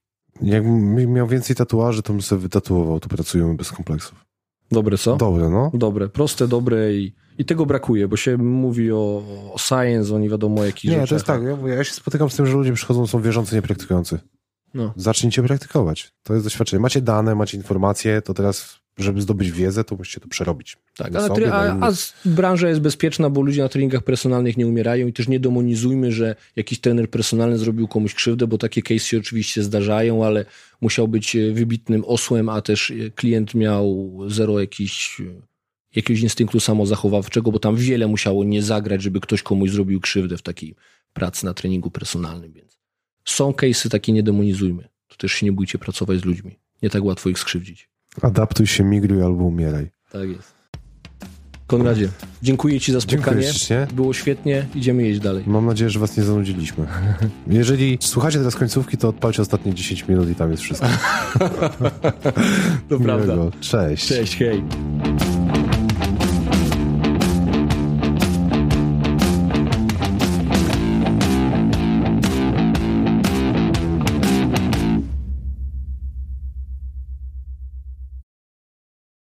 Jakbym miał więcej tatuaży, to bym sobie wytatuował, to pracujemy bez kompleksów. Dobre co? Dobre, no. Dobre, proste, dobre i, i tego brakuje, bo się mówi o, o science, o nie wiadomo jakich Nie, rzeczach. to jest tak. Ja, ja się spotykam z tym, że ludzie przychodzą, są wierzący, niepraktykujący. No. Zacznijcie praktykować. To jest doświadczenie. Macie dane, macie informacje, to teraz, żeby zdobyć wiedzę, to musicie to przerobić. Tak, ale sobie, a, a branża jest bezpieczna, bo ludzie na treningach personalnych nie umierają i też nie demonizujmy, że jakiś trener personalny zrobił komuś krzywdę, bo takie case się oczywiście zdarzają, ale musiał być e, wybitnym osłem, a też e, klient miał zero jakiś, e, jakiegoś instynktu samozachowawczego, bo tam wiele musiało nie zagrać, żeby ktoś komuś zrobił krzywdę w takiej pracy na treningu personalnym, więc Są case'y takie, nie demonizujmy. To też się nie bójcie pracować z ludźmi. Nie tak łatwo ich skrzywdzić. Adaptuj się, migruj albo umieraj. Tak jest. Konradzie, dziękuję Ci za spotkanie. Było świetnie, idziemy jeść dalej. Mam nadzieję, że Was nie zanudziliśmy. Jeżeli słuchacie teraz końcówki, to odpalcie ostatnie 10 minut i tam jest wszystko. to prawda. Cześć. Cześć, hej.